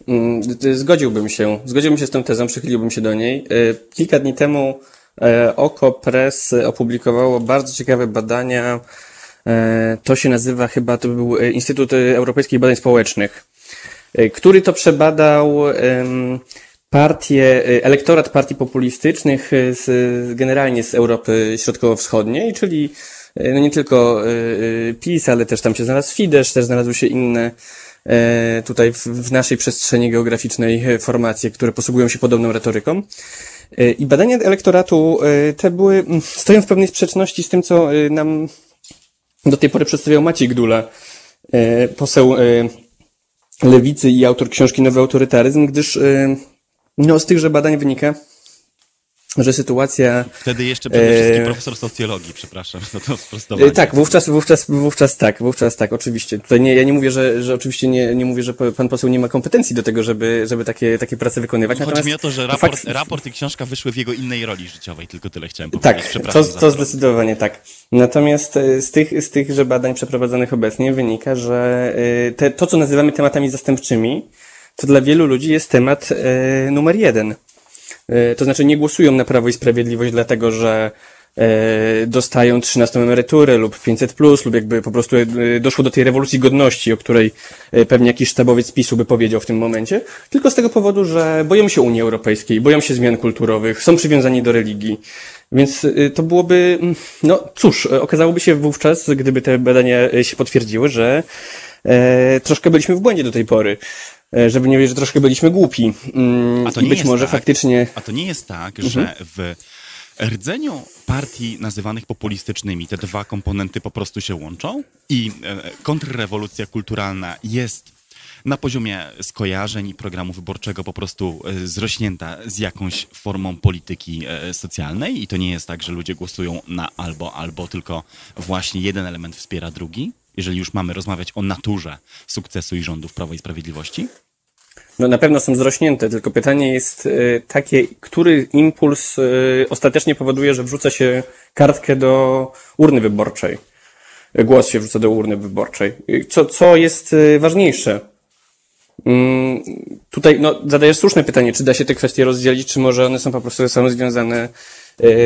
Speaker 4: Mm, zgodziłbym się, zgodziłbym się z tą tezą, przychyliłbym się do niej. E, kilka dni temu e, Oko Press opublikowało bardzo ciekawe badania. E, to się nazywa chyba, to był Instytut Europejskich Badań Społecznych, który to przebadał partie, elektorat partii populistycznych z, generalnie z Europy Środkowo-Wschodniej, czyli no nie tylko PiS, ale też tam się znalazł Fidesz, też znalazły się inne E, tutaj w naszej przestrzeni geograficznej e, formacje, które posługują się podobną retoryką. E, I badania elektoratu te były, stoją w pewnej sprzeczności z tym, co nam do tej pory przedstawiał Maciej Gdula, poseł lewicy i autor książki Nowy Autorytaryzm, gdyż no, z tychże badań wynika, że sytuacja...
Speaker 1: Wtedy jeszcze przede wszystkim e... profesor socjologii, przepraszam za to sprostowanie.
Speaker 4: Tak, wówczas, wówczas, wówczas tak, wówczas tak, oczywiście. Tutaj nie, ja nie mówię, że, że oczywiście nie, nie mówię, że pan poseł nie ma kompetencji do tego, żeby, żeby takie, takie prace wykonywać.
Speaker 1: No, chodzi mi o to, że raport, fakt... raport i książka wyszły w jego innej roli życiowej, tylko tyle chciałem
Speaker 4: powiedzieć. Tak, to, to zdecydowanie tak. Natomiast e, z tych, z tych, że badań przeprowadzonych obecnie wynika, że e, te, to, co nazywamy tematami zastępczymi, to dla wielu ludzi jest temat e, numer jeden. E, to znaczy nie głosują na Prawo i Sprawiedliwość dlatego, że e, dostają 13 emeryturę lub 500 plus, lub jakby po prostu e, doszło do tej rewolucji godności, o której pewnie jakiś sztabowiec PiSu by powiedział w tym momencie, tylko z tego powodu, że boją się Unii Europejskiej, boją się zmian kulturowych, są przywiązani do religii. Więc to byłoby, mm, no cóż, okazałoby się wówczas, gdyby te badania się potwierdziły, że troszkę byliśmy w błędzie do tej pory. E, żeby nie wiedzieć, że troszkę byliśmy głupi. Mm, a to nie być może tak, faktycznie.
Speaker 1: A to nie jest tak, mhm. że w rdzeniu partii nazywanych populistycznymi te dwa komponenty po prostu się łączą i e, kontrrewolucja kulturalna jest na poziomie skojarzeń i programu wyborczego po prostu e, zrośnięta z jakąś formą polityki socjalnej i to nie jest tak, że ludzie głosują na albo, albo tylko właśnie jeden element wspiera drugi? Jeżeli już mamy rozmawiać o naturze sukcesu i rządów Prawa i Sprawiedliwości?
Speaker 4: No na pewno są zrośnięte, tylko pytanie jest y, takie, który impuls y, ostatecznie powoduje, że wrzuca się kartkę do urny wyborczej. Głos się wrzuca do urny wyborczej. Co, co jest y, ważniejsze? Mm, tutaj no, zadajesz słuszne pytanie, czy da się te kwestie rozdzielić, czy może one są po prostu ze sobą związane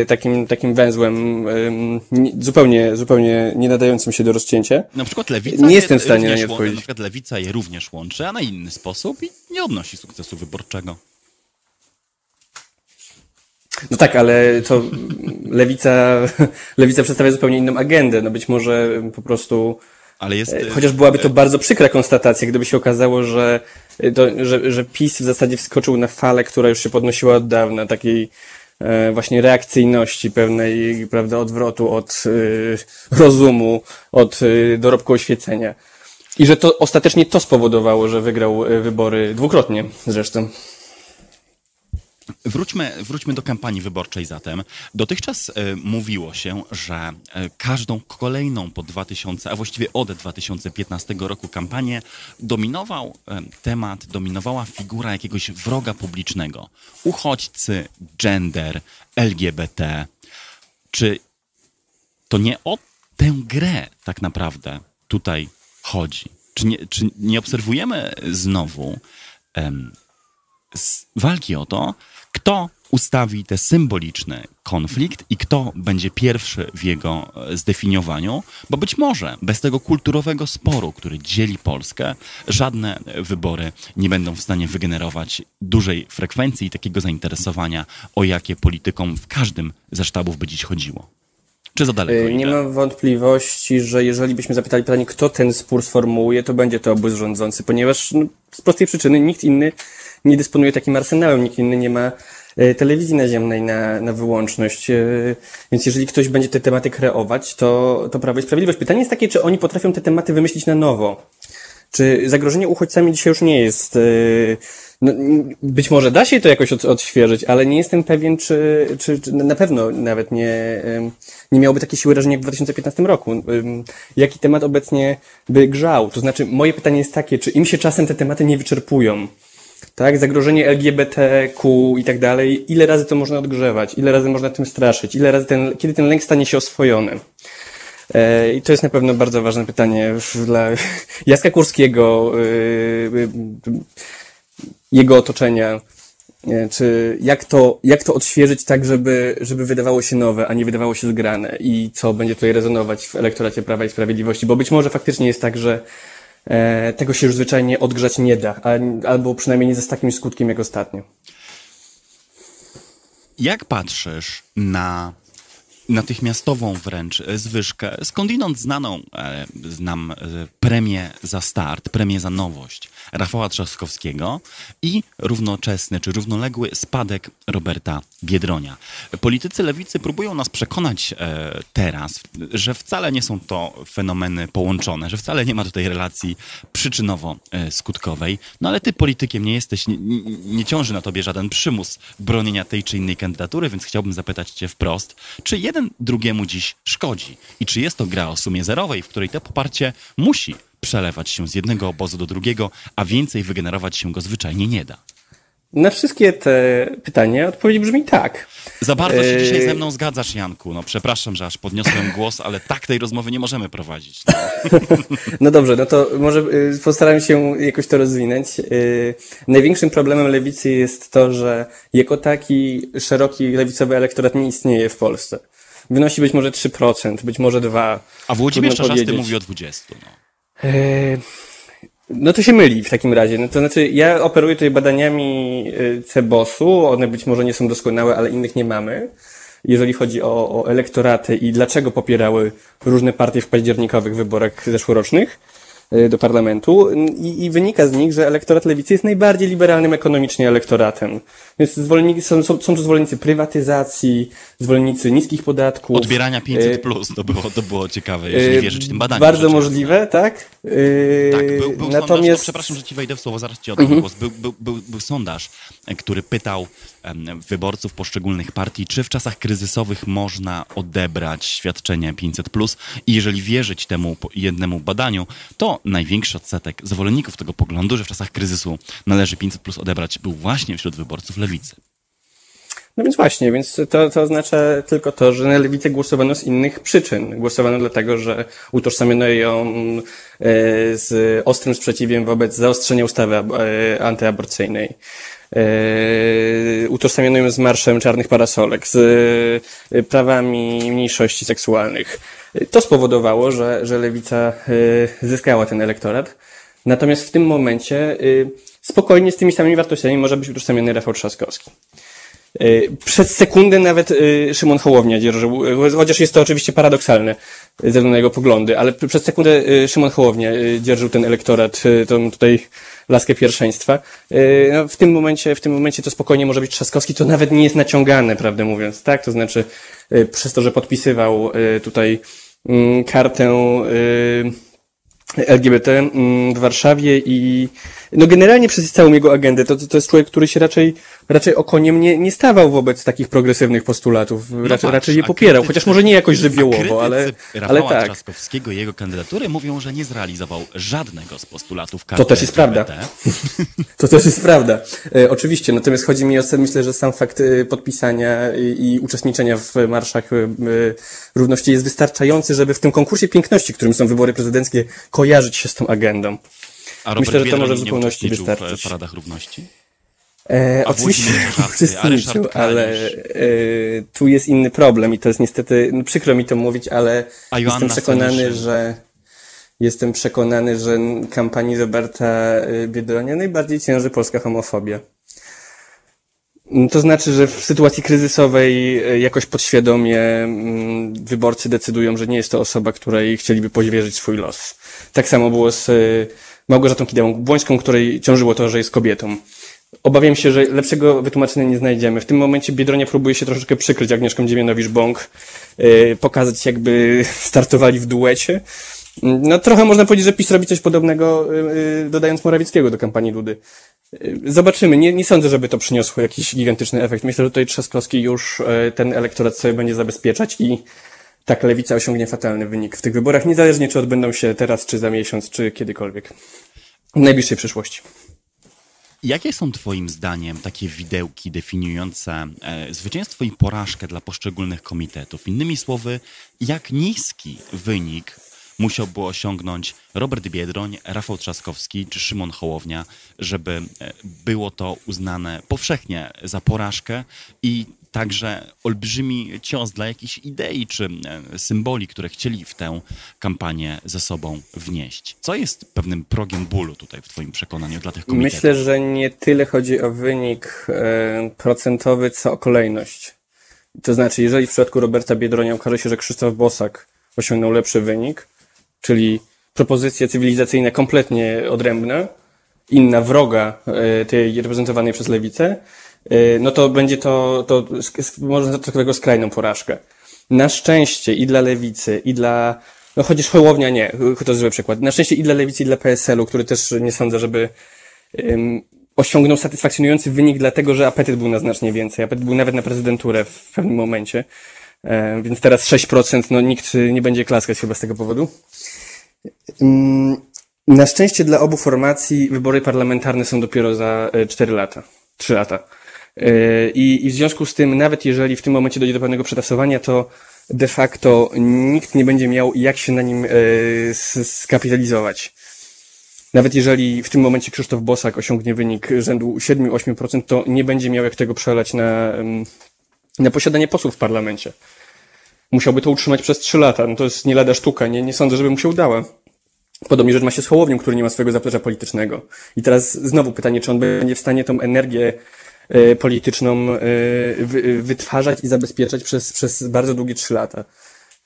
Speaker 4: takim, takim węzłem zupełnie, zupełnie nie nadającym się do rozcięcia.
Speaker 1: Na przykład lewica nie jestem w stanie na nie odpowiedzieć. Na przykład lewica je również łączy, a na inny sposób i nie odnosi sukcesu wyborczego.
Speaker 4: No tak, ale to lewica, lewica przedstawia zupełnie inną agendę. No być może po prostu. Ale jest, e, Chociaż byłaby to e, bardzo przykra konstatacja, gdyby się okazało, że, to, że, że PiS w zasadzie wskoczył na falę, która już się podnosiła od dawna, takiej E, właśnie reakcyjności, pewnej, prawda, odwrotu od y, rozumu, od y, dorobku oświecenia. I że to ostatecznie to spowodowało, że wygrał wybory dwukrotnie zresztą.
Speaker 1: Wróćmy, wróćmy do kampanii wyborczej zatem. Dotychczas y, mówiło się, że y, każdą kolejną po 2000, a właściwie od 2015 roku kampanię dominował y, temat, dominowała figura jakiegoś wroga publicznego. Uchodźcy, gender, LGBT. Czy to nie o tę grę tak naprawdę tutaj chodzi? Czy nie, czy nie obserwujemy znowu walki o to, kto ustawi ten symboliczny konflikt i kto będzie pierwszy w jego e, zdefiniowaniu, bo być może bez tego kulturowego sporu, który dzieli Polskę, żadne wybory nie będą w stanie wygenerować dużej frekwencji i takiego zainteresowania, o jakie politykom w każdym ze sztabów by dziś chodziło. Czy za daleko?
Speaker 4: E, nie mam wątpliwości, że jeżeli byśmy zapytali pytanie, kto ten spór sformułuje, to będzie to obóz rządzący, ponieważ no, z prostej przyczyny nikt inny nie dysponuje takim arsenałem, nikt inny nie ma e, telewizji naziemnej na, na wyłączność. E, więc jeżeli ktoś będzie te tematy kreować, to, to Prawo i Sprawiedliwość. Pytanie jest takie, czy oni potrafią te tematy wymyślić na nowo. Czy zagrożenie uchodźcami dzisiaj już nie jest. No, być może da się to jakoś od, odświeżyć, ale nie jestem pewien, czy, czy, czy na pewno nawet nie, nie miałoby takiej siły rażenia jak w 2015 roku. Jaki temat obecnie by grzał? To znaczy, moje pytanie jest takie, czy im się czasem te tematy nie wyczerpują? tak, zagrożenie LGBTQ i tak dalej, ile razy to można odgrzewać, ile razy można tym straszyć, ile razy ten, kiedy ten lęk stanie się oswojony. E, I to jest na pewno bardzo ważne pytanie dla Jacka Kurskiego, jego otoczenia, czy jak to, jak to odświeżyć tak, żeby, żeby wydawało się nowe, a nie wydawało się zgrane? I co będzie tutaj rezonować w elektoracie Prawa i Sprawiedliwości, bo być może faktycznie jest tak, że e, tego się już zwyczajnie odgrzać nie da, a, albo przynajmniej nie ze takim skutkiem jak ostatnio.
Speaker 1: Jak patrzysz na natychmiastową wręcz zwyżkę, skądinąd znaną e, znam e, premię za start, premię za nowość Rafała Trzaskowskiego i równoczesny czy równoległy spadek Roberta Biedronia. Politycy lewicy próbują nas przekonać e, teraz, że wcale nie są to fenomeny połączone, że wcale nie ma tutaj relacji przyczynowo-skutkowej. No ale ty politykiem nie jesteś, nie, nie ciąży na tobie żaden przymus bronienia tej czy innej kandydatury, więc chciałbym zapytać cię wprost, czy jeden drugiemu dziś szkodzi i czy jest to gra o sumie zerowej, w której to poparcie musi przelewać się z jednego obozu do drugiego, a więcej wygenerować się go zwyczajnie nie da?
Speaker 4: Na wszystkie te pytania odpowiedź brzmi tak.
Speaker 1: Za bardzo się dzisiaj ze mną zgadzasz, Janku. No przepraszam, że aż podniosłem głos, ale tak tej rozmowy nie możemy prowadzić.
Speaker 4: No, no dobrze, no to może y, postaram się jakoś to rozwinąć. Y, największym problemem lewicy jest to, że jako taki szeroki lewicowy elektorat nie istnieje w Polsce. Wynosi być może 3%, być może 2%.
Speaker 1: A Włodzimierz Czarzasty mówi o 20%. No.
Speaker 4: E, no to się myli w takim razie. No to znaczy, ja operuję tutaj badaniami e, CEBOS-u, one być może nie są doskonałe, ale innych nie mamy, jeżeli chodzi o, o elektoraty i dlaczego popierały różne partie w październikowych wyborach zeszłorocznych. Y, do parlamentu i, i, wynika z nich, że elektorat lewicy jest najbardziej liberalnym ekonomicznie elektoratem. Więc zwolennicy, są, są, są to zwolennicy prywatyzacji, zwolennicy niskich podatków.
Speaker 1: Odbierania 500 y, plus, to było, to było ciekawe, jeżeli wierzyć tym badaniom.
Speaker 4: Bardzo możliwe, tak?
Speaker 1: Tak, był, był Natomiast... sondaż, no, przepraszam, że ci wejdę w słowo, zaraz ci oddam mhm. głos. Był, był, był, był sondaż, który pytał wyborców poszczególnych partii, czy w czasach kryzysowych można odebrać świadczenie 500 plus i jeżeli wierzyć temu jednemu badaniu, to największy odsetek zwolenników tego poglądu, że w czasach kryzysu należy 500 plus odebrać, był właśnie wśród wyborców lewicy.
Speaker 4: No więc właśnie, więc to, to oznacza tylko to, że na lewicę głosowano z innych przyczyn. Głosowano dlatego, że utożsamiono ją e, z ostrym sprzeciwiem wobec zaostrzenia ustawy e, antyaborcyjnej. E, utożsamiono ją z marszem czarnych parasolek, z prawami mniejszości seksualnych. To spowodowało, że, że lewica zyskała ten elektorat. Natomiast w tym momencie spokojnie z tymi samymi wartościami może być utożsamiony Rafał Trzaskowski. E, przez sekundę nawet e, Szymon Hołownia dzierżył, e, chociaż jest to oczywiście paradoksalne ze względu na jego poglądy, ale przez sekundę Szymon Hołownia dzierżył ten elektorat, tą tutaj laskę pierwszeństwa. No, w tym momencie, w tym momencie to spokojnie może być Trzaskowski, to nawet nie jest naciągane, prawdę mówiąc, tak? To znaczy, przez to, że podpisywał tutaj mm, kartę LGBT mm, w Warszawie i no generalnie przez całą jego agendę to, to jest człowiek, który się raczej, raczej okoniem nie, nie stawał wobec takich progresywnych postulatów. No raczej, patrz, raczej je popierał, krytycy, chociaż może nie jakoś żywiołowo, ale, ale tak.
Speaker 1: Trzaskowskiego i jego kandydatury mówią, że nie zrealizował żadnego z postulatów
Speaker 4: To też jest prawda. to też jest prawda. E, oczywiście, natomiast chodzi mi o myślę, że sam fakt e, podpisania i, i uczestniczenia w marszach e, równości jest wystarczający, żeby w tym konkursie piękności, którym są wybory prezydenckie, kojarzyć się z tą agendą.
Speaker 1: A Robert Myślę, że to może w zupełności wystarczyć. w paradach równości?
Speaker 4: E, oczywiście uczestniczył, ale e, tu jest inny problem i to jest niestety, no przykro mi to mówić, ale jestem przekonany, że jestem przekonany, że kampanii Roberta e, Biedronia najbardziej cięży polska homofobia. To znaczy, że w sytuacji kryzysowej e, jakoś podświadomie mm, wyborcy decydują, że nie jest to osoba, której chcieliby powierzyć swój los. Tak samo było z e, Małgorzatą Kidełą-Błońską, której ciążyło to, że jest kobietą. Obawiam się, że lepszego wytłumaczenia nie znajdziemy. W tym momencie Biedronia próbuje się troszeczkę przykryć Agnieszką Dziemianowicz-Bąk, yy, pokazać jakby startowali w duecie. No trochę można powiedzieć, że PiS robi coś podobnego, yy, dodając Morawieckiego do kampanii Dudy. Yy, zobaczymy. Nie, nie sądzę, żeby to przyniosło jakiś gigantyczny efekt. Myślę, że tutaj Trzaskowski już ten elektorat sobie będzie zabezpieczać i tak lewica osiągnie fatalny wynik w tych wyborach, niezależnie czy odbędą się teraz, czy za miesiąc, czy kiedykolwiek. W najbliższej przyszłości.
Speaker 1: Jakie są Twoim zdaniem takie widełki definiujące e, zwycięstwo i porażkę dla poszczególnych komitetów? Innymi słowy, jak niski wynik musiałby osiągnąć Robert Biedroń, Rafał Trzaskowski czy Szymon Hołownia, żeby e, było to uznane powszechnie za porażkę i także olbrzymi cios dla jakichś idei czy e, symboli, które chcieli w tę kampanię ze sobą wnieść. Co jest pewnym progiem bólu tutaj w Twoim przekonaniu dla tych komitetów?
Speaker 4: Myślę, że nie tyle chodzi o wynik e, procentowy, co o kolejność. To znaczy, jeżeli w przypadku Roberta Biedronia okaże się, że Krzysztof Bosak osiągnął lepszy wynik, czyli propozycje cywilizacyjne kompletnie odrębne, inna wroga e, tej reprezentowanej przez lewicę, no to będzie to, to można nazwać tego skrajną porażkę. Na szczęście i dla lewicy, i dla, no chociaż Hołownia nie, to zły przykład. Na szczęście i dla lewicy, i dla PSL-u, który też nie sądzę, żeby um, osiągnął satysfakcjonujący wynik, dlatego że apetyt był na znacznie więcej. Apetyt był nawet na prezydenturę w pewnym momencie. E, więc teraz 6%, no nikt nie będzie klaskać chyba z tego powodu. Na szczęście dla obu formacji wybory parlamentarne są dopiero za 4 e, lata, 3 lata. E, I, I w związku z tym, nawet jeżeli w tym momencie dojdzie do pewnego przetasowania, to de facto nikt nie będzie miał jak się na nim skapitalizować. Nawet jeżeli w tym momencie Krzysztof Bosak osiągnie wynik rzędu 7-8%, to nie będzie miał jak tego przelać na, na posiadanie posłów w parlamencie. Musiałby to utrzymać przez trzy lata. No to jest nie lada sztuka. Nie, nie sądzę, żeby mu się udała. Podobnie rzecz ma się z Hołownią, który nie ma swojego zaplecza politycznego. I teraz znowu pytanie, czy on będzie w stanie tą energię polityczną y, wy, wytwarzać i zabezpieczać przez, przez bardzo długie trzy lata.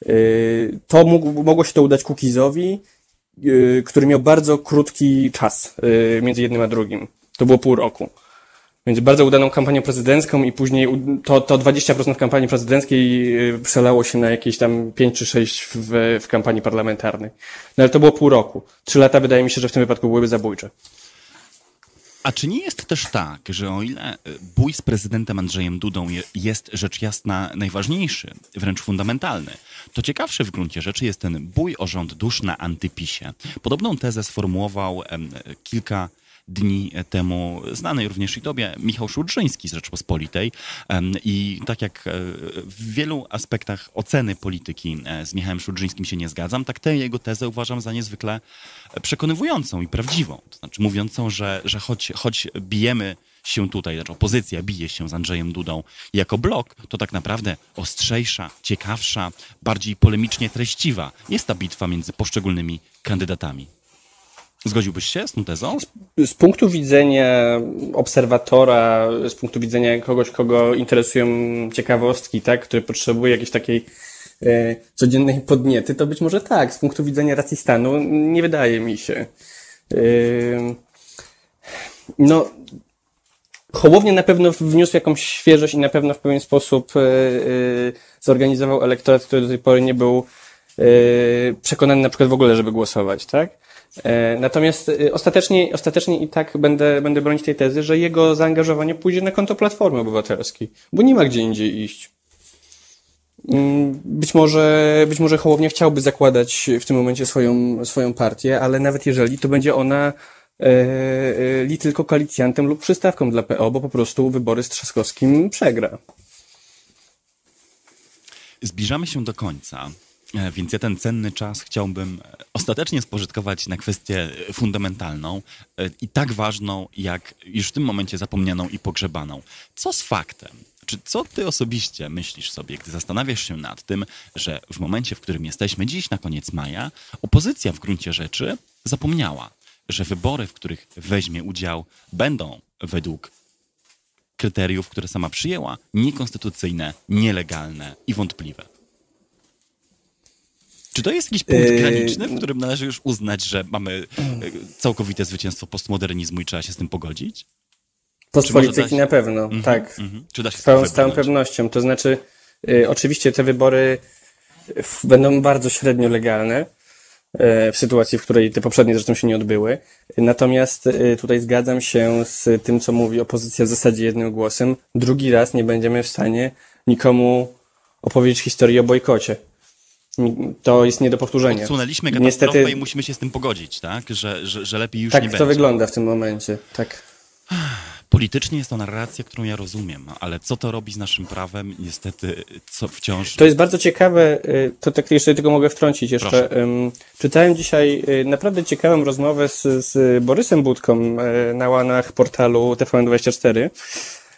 Speaker 4: Y, to mógł, mogło się to udać Kukizowi, który miał bardzo krótki czas między jednym a drugim. To było pół roku. Więc bardzo udaną kampanią prezydencką i później to, to 20% w kampanii prezydenckiej przelało się na jakieś tam 5 czy 6 w, w kampanii parlamentarnej. No ale to było pół roku. Trzy lata wydaje mi się, że w tym wypadku byłyby zabójcze.
Speaker 1: A czy nie jest też tak, że o ile y, bój z prezydentem Andrzejem Dudą jest rzecz jasna najważniejszy, wręcz fundamentalny, to ciekawszy w gruncie rzeczy jest ten bój o rząd dusz na antypisie. Podobną tezę sformułował kilka dni temu znany również i tobie Michał Szurczyński z Rzeczpospolitej i tak jak e, w wielu aspektach oceny polityki e, z Michałem Szurczyńskim się nie zgadzam, tak tę jego tezę uważam za niezwykle przekonywującą i prawdziwą. To znaczy mówiącą, że, że choć, choć bijemy się tutaj, znaczy opozycja bije się z Andrzejem Dudą jako blok, to tak naprawdę ostrzejsza, ciekawsza, bardziej polemicznie treściwa jest ta bitwa między poszczególnymi kandydatami. Zgodziłbyś się z tą tezą?
Speaker 4: Z, z, punktu widzenia obserwatora, z punktu widzenia kogoś, kogo interesują ciekawostki, tak, który potrzebuje jakiejś takiej e, codziennej podniety, to być może tak. Z punktu widzenia racji stanu nie wydaje mi się. E, no, Hołownia na pewno wniósł jakąś świeżość i na pewno w pewien sposób e, e, zorganizował elektorat, który do tej pory nie był e, przekonany na przykład w ogóle, żeby głosować, tak? E, natomiast e, ostatecznie, ostatecznie i tak będę, będę bronić tej tezy, że jego zaangażowanie pójdzie na konto Platformy Obywatelskiej, bo nie ma gdzie indziej iść. Mm, być może, być może Hołownia chciałby zakładać w tym momencie swoją, swoją partię, ale nawet jeżeli, to będzie ona e, li tylko koalicjantem lub przystawką dla PO, bo po prostu wybory z Trzaskowskim przegra.
Speaker 1: Zbliżamy się do końca. E, więc ja ten cenny czas chciałbym e, ostatecznie spożytkować na kwestię fundamentalną e, i tak ważną, jak już w tym momencie zapomnianą i pogrzebaną. Co z faktem? Czy co ty osobiście myślisz sobie, gdy zastanawiasz się nad tym, że w momencie, w którym jesteśmy dziś na koniec maja, opozycja w gruncie rzeczy zapomniała, że wybory, w których weźmie udział, będą według kryteriów, które sama przyjęła, niekonstytucyjne, nielegalne i wątpliwe. Czy to jest jakiś punkt yy, graniczny, w którym należy już uznać, że mamy e, całkowite zwycięstwo postmodernizmu i trzeba się z tym pogodzić?
Speaker 4: Postpolityki na pewno, mm -hmm, tak. Mm -hmm. Czy da się z całą, z całą pewnością. To znaczy, y, oczywiście te wybory będą bardzo średnio legalne y, w sytuacji, w której te poprzednie zresztą się nie odbyły. Natomiast y, tutaj zgadzam się z tym, co mówi opozycja w zasadzie jednym głosem. Drugi raz nie będziemy w stanie nikomu opowiedzieć historii o bojkocie to jest nie do powtórzenia.
Speaker 1: Odsunęliśmy katastrofę Niestety... i musimy się z tym pogodzić, tak? Że, że, że lepiej już
Speaker 4: tak,
Speaker 1: nie będzie.
Speaker 4: Tak to wygląda w tym momencie, tak.
Speaker 1: Politycznie jest to narracja, którą ja rozumiem, ale co to robi z naszym prawem? Niestety, co wciąż.
Speaker 4: To jest bardzo ciekawe, y, to tak jeszcze tylko mogę wtrącić jeszcze.
Speaker 1: Proszę.
Speaker 4: Czytałem dzisiaj y, naprawdę ciekawą rozmowę z, z Borysem Budką y, na łanach portalu TVN24.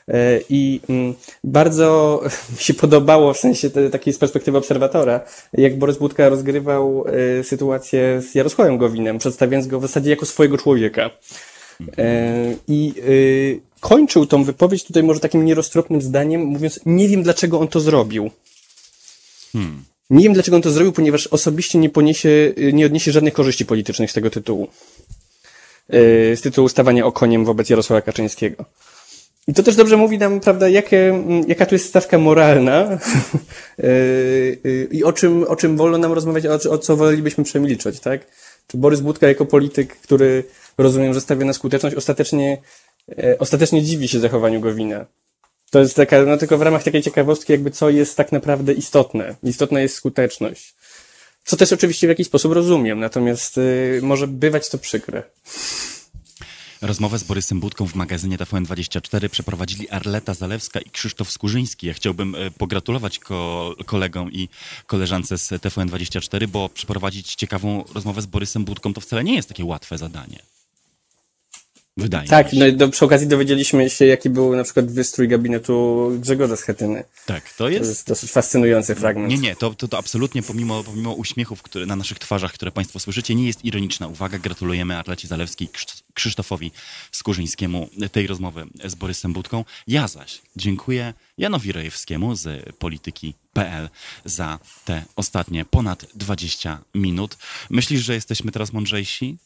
Speaker 4: Y, I mm, bardzo mi się podobało, w sensie takiej z perspektywy obserwatora, jak Borys Budka rozgrywał y, sytuację z Jarosławem Gowinem, przedstawiając go w zasadzie jako swojego człowieka. E, I kończył tą wypowiedź tutaj może takim nieroztropnym zdaniem, mówiąc, nie wiem dlaczego on to zrobił.
Speaker 1: Hmm.
Speaker 4: Nie wiem dlaczego on to zrobił, ponieważ osobiście nie poniesie, nie odniesie żadnych korzyści politycznych z tego tytułu. Z tytułu stawania okoniem wobec Jarosława Kaczyńskiego. I to też dobrze mówi nam, prawda, jakie, mm, jaka tu jest stawka moralna y, y, i o czym, o czym wolno nam rozmawiać, o, o co wolelibyśmy przemilczeć, tak? Czy Borys Budka jako polityk, który rozumiem, że stawia na skuteczność, ostatecznie, e, ostatecznie dziwi się zachowaniu Gowina. To jest taka, no tylko w ramach takiej ciekawostki, jakby co jest tak naprawdę istotne. Istotna jest skuteczność. Co też oczywiście w jakiś sposób rozumiem, natomiast y, może bywać to przykre.
Speaker 1: Rozmowę z Borysem Budką w magazynie TVN24 przeprowadzili Arleta Zalewska i Krzysztof Skurzyński. Ja chciałbym e, pogratulować ko kolegom i koleżance z TVN24, bo przeprowadzić ciekawą rozmowę z Borysem Budką to wcale nie jest takie łatwe zadanie.
Speaker 4: Tak, no i do, przy okazji dowiedzieliśmy się, jaki był na przykład wystrój gabinetu Grzegorza Schetyny.
Speaker 1: Tak, to
Speaker 4: To
Speaker 1: jest
Speaker 4: jest dosyć fascynujący fragment.
Speaker 1: Nie, nie, to, to, to absolutnie pomimo, pomimo uśmiechów które, na naszych twarzach, które Państwo słyszycie, nie jest ironiczna uwaga. Gratulujemy Arlecie Zalewskiej i Krzysz- Krzysztofowi Skurzyńskiemu tej rozmowy z Borysem Budką. Ja zaś dziękuję Janowi Rojewskiemu z polityki.pl za te ostatnie ponad 20 minut. Myślisz, że jesteśmy teraz mądrzejsi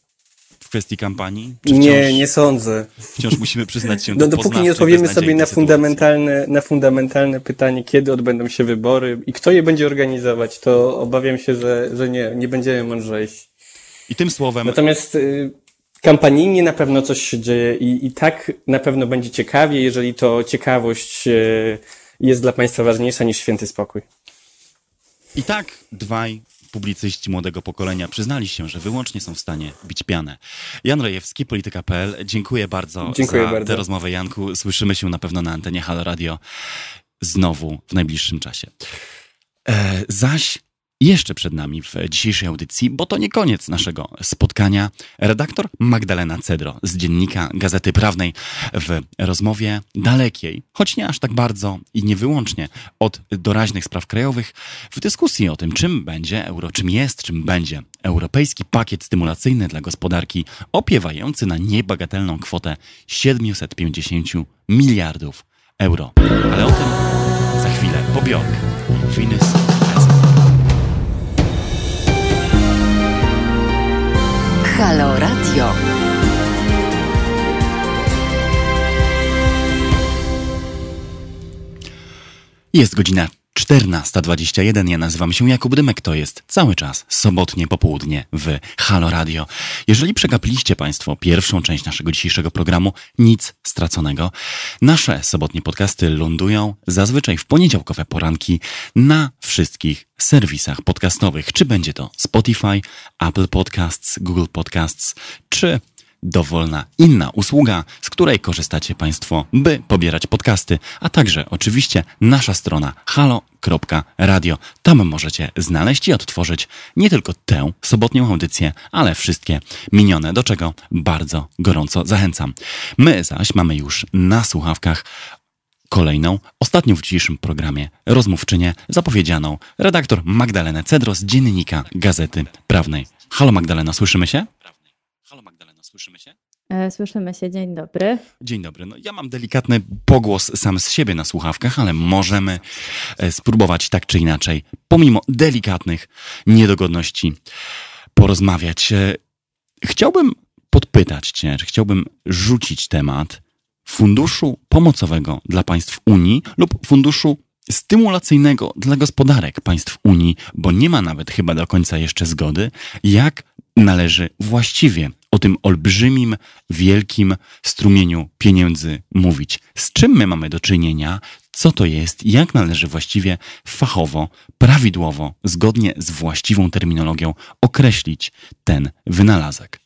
Speaker 1: w kwestii kampanii? Czy
Speaker 4: Nie,
Speaker 1: wciąż,
Speaker 4: nie sądzę.
Speaker 1: wciąż musimy przyznać się
Speaker 4: No,
Speaker 1: do
Speaker 4: dopóki nie odpowiemy sobie na
Speaker 1: sytuacji?
Speaker 4: fundamentalne, na fundamentalne pytanie, kiedy odbędą się wybory i kto je będzie organizować, to obawiam się, że, że nie, nie będziemy mądrzejsi.
Speaker 1: I tym słowem
Speaker 4: Natomiast y, kampanijnie na pewno coś się dzieje i, i tak na pewno będzie ciekawie, jeżeli to ciekawość y, jest dla Państwa ważniejsza niż święty spokój.
Speaker 1: I tak dwaj publicyści młodego pokolenia przyznali się, że wyłącznie są w stanie bić pianę. Jan Rejewski, polityka.pl. Dziękuję bardzo
Speaker 4: Dziękuję
Speaker 1: za
Speaker 4: bardzo.
Speaker 1: tę rozmowę, Janku. Słyszymy się na pewno na antenie Halo Radio znowu w najbliższym czasie. E, zaś jeszcze przed nami w dzisiejszej audycji, bo to nie koniec naszego spotkania, redaktor Magdalena Cedro z dziennika Gazety Prawnej w rozmowie dalekiej, choć nie aż tak bardzo i nie wyłącznie od doraźnych spraw krajowych, w dyskusji o tym, czym będzie euro, czym jest, czym będzie europejski pakiet stymulacyjny dla gospodarki opiewający na niebagatelną kwotę 750 miliardów euro. Ale o tym za chwilę. Po. Venus
Speaker 2: Halo Radio.
Speaker 1: Jest godzina 14.21. Ja nazywam się Jakub Dymek. To jest cały czas sobotnie popołudnie w Halo Radio. Jeżeli przegapiliście Państwo pierwszą część naszego dzisiejszego programu, nic straconego. Nasze sobotnie podcasty lądują zazwyczaj w poniedziałkowe poranki na wszystkich serwisach podcastowych. Czy będzie to Spotify, Apple Podcasts, Google Podcasts, czy dowolna inna usługa, z której korzystacie Państwo, by pobierać podcasty, a także oczywiście nasza strona halo.radio. Tam możecie znaleźć i odtworzyć nie tylko tę sobotnią audycję, ale wszystkie minione, do czego bardzo gorąco zachęcam. My zaś mamy już na słuchawkach kolejną, ostatnią w dzisiejszym programie rozmówczynię, zapowiedzianą redaktor Magdalenę Cedro z dziennika Gazety Prawnej. Halo Magdalena, słyszymy się? Słyszymy się?
Speaker 5: E, Słyszymy się, dzień dobry.
Speaker 1: Dzień dobry. No, ja mam delikatny pogłos sam z siebie na słuchawkach, ale możemy e, spróbować tak czy inaczej, pomimo delikatnych niedogodności, porozmawiać. E, Chciałbym podpytać Cię, czy chciałbym rzucić temat funduszu pomocowego dla państw Unii lub funduszu stymulacyjnego dla gospodarek państw Unii, bo nie ma nawet chyba do końca jeszcze zgody, jak należy właściwie o tym olbrzymim, wielkim strumieniu pieniędzy mówić. Z czym my mamy do czynienia, co to jest, jak należy właściwie fachowo, prawidłowo, zgodnie z właściwą terminologią określić ten wynalazek.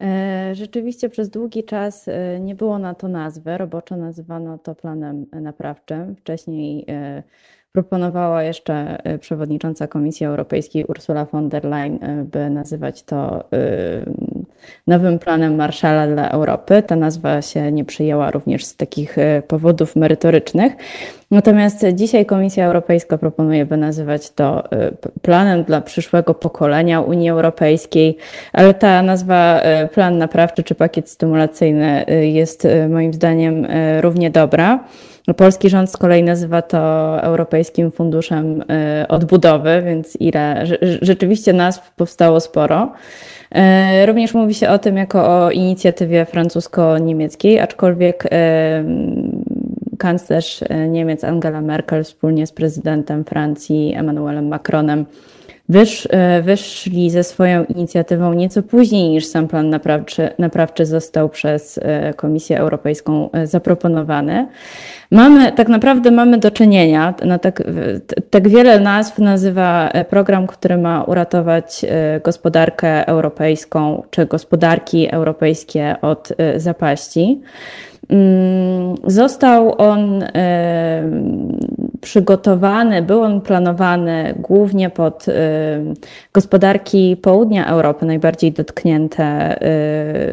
Speaker 5: E, rzeczywiście przez długi czas e, nie było na to nazwy. Roboczo nazywano to planem naprawczym. Wcześniej e, proponowała jeszcze przewodnicząca Komisji Europejskiej Ursula von der Leyen, by nazywać to nowym planem Marszala dla Europy. Ta nazwa się nie przyjęła również z takich powodów merytorycznych. Natomiast dzisiaj Komisja Europejska proponuje, by nazywać to planem dla przyszłego pokolenia Unii Europejskiej, ale ta nazwa plan naprawczy czy pakiet stymulacyjny jest moim zdaniem równie dobra. Polski rząd z kolei nazywa to Europejskim Funduszem Odbudowy, więc ile rzeczywiście nazw powstało sporo. Również mówi się o tym jako o inicjatywie francusko-niemieckiej, aczkolwiek kanclerz e, Niemiec Angela Merkel wspólnie z prezydentem Francji Emmanuelem Macronem wysz, e, wyszli ze swoją inicjatywą nieco później niż sam plan naprawczy, naprawczy został przez e, Komisję Europejską zaproponowany. Mamy, tak naprawdę mamy do czynienia, no tak, tak wiele nazw nazywa program, który ma uratować gospodarkę europejską, czy gospodarki europejskie od zapaści. Mm, został on przygotowany, był on planowany głównie pod gospodarki południa Europy, najbardziej dotknięte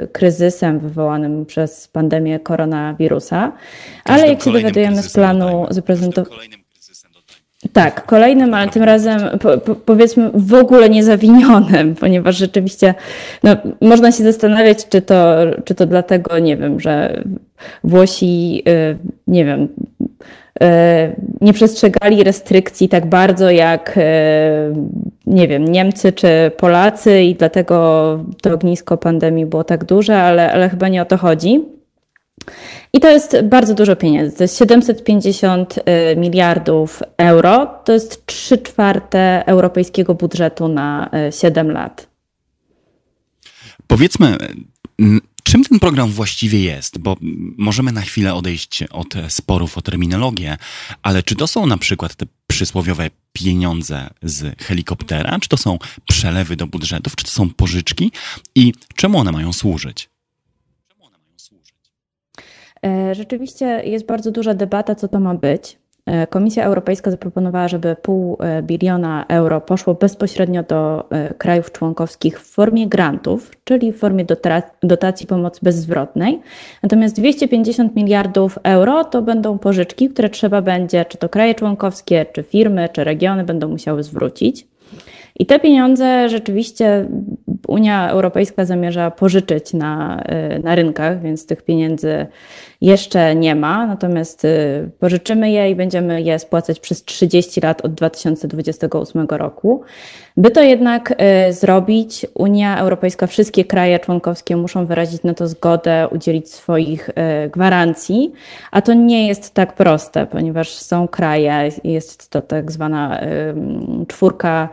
Speaker 5: y, kryzysem wywołanym przez pandemię koronawirusa. Ale jak się dowiadujemy z planu zaprezentowanego. Tak, kolejnym, ale tym razem po, po, powiedzmy w ogóle niezawinionym, ponieważ rzeczywiście no, można się zastanawiać, czy to, czy to dlatego, nie wiem, że Włosi, y, nie wiem, y, nie przestrzegali restrykcji tak bardzo jak, y, nie wiem, Niemcy czy Polacy i dlatego to ognisko pandemii było tak duże, ale, ale chyba nie o to chodzi. I to jest bardzo dużo pieniędzy. To jest 750 miliardów euro. To jest 3 czwarte europejskiego budżetu na 7 lat.
Speaker 1: Powiedzmy, Czym ten program właściwie jest? Bo możemy na chwilę odejść od sporów o terminologię, ale czy to są na przykład te przysłowiowe pieniądze z helikoptera, czy to są przelewy do budżetów, czy to są pożyczki i czemu one mają służyć?
Speaker 5: E, rzeczywiście jest bardzo duża debata, co to ma być. E, Komisja Europejska zaproponowała, żeby pół e, biliona euro poszło bezpośrednio do krajów członkowskich w formie grantów, czyli w formie dotacji pomocy bezzwrotnej. Natomiast 250 miliardów euro to będą pożyczki, które trzeba będzie, czy to kraje członkowskie, czy firmy, czy regiony będą musiały zwrócić. I te pieniądze rzeczywiście Unia Europejska zamierza pożyczyć na, na rynkach, więc tych pieniędzy jeszcze nie ma, natomiast y, pożyczymy je i będziemy je spłacać przez 30 lat od 2028 roku. By to jednak y, zrobić, Unia Europejska, wszystkie kraje członkowskie muszą wyrazić na to zgodę, udzielić swoich y, gwarancji, a to nie jest tak proste, ponieważ są kraje, jest to tak zwana czwórka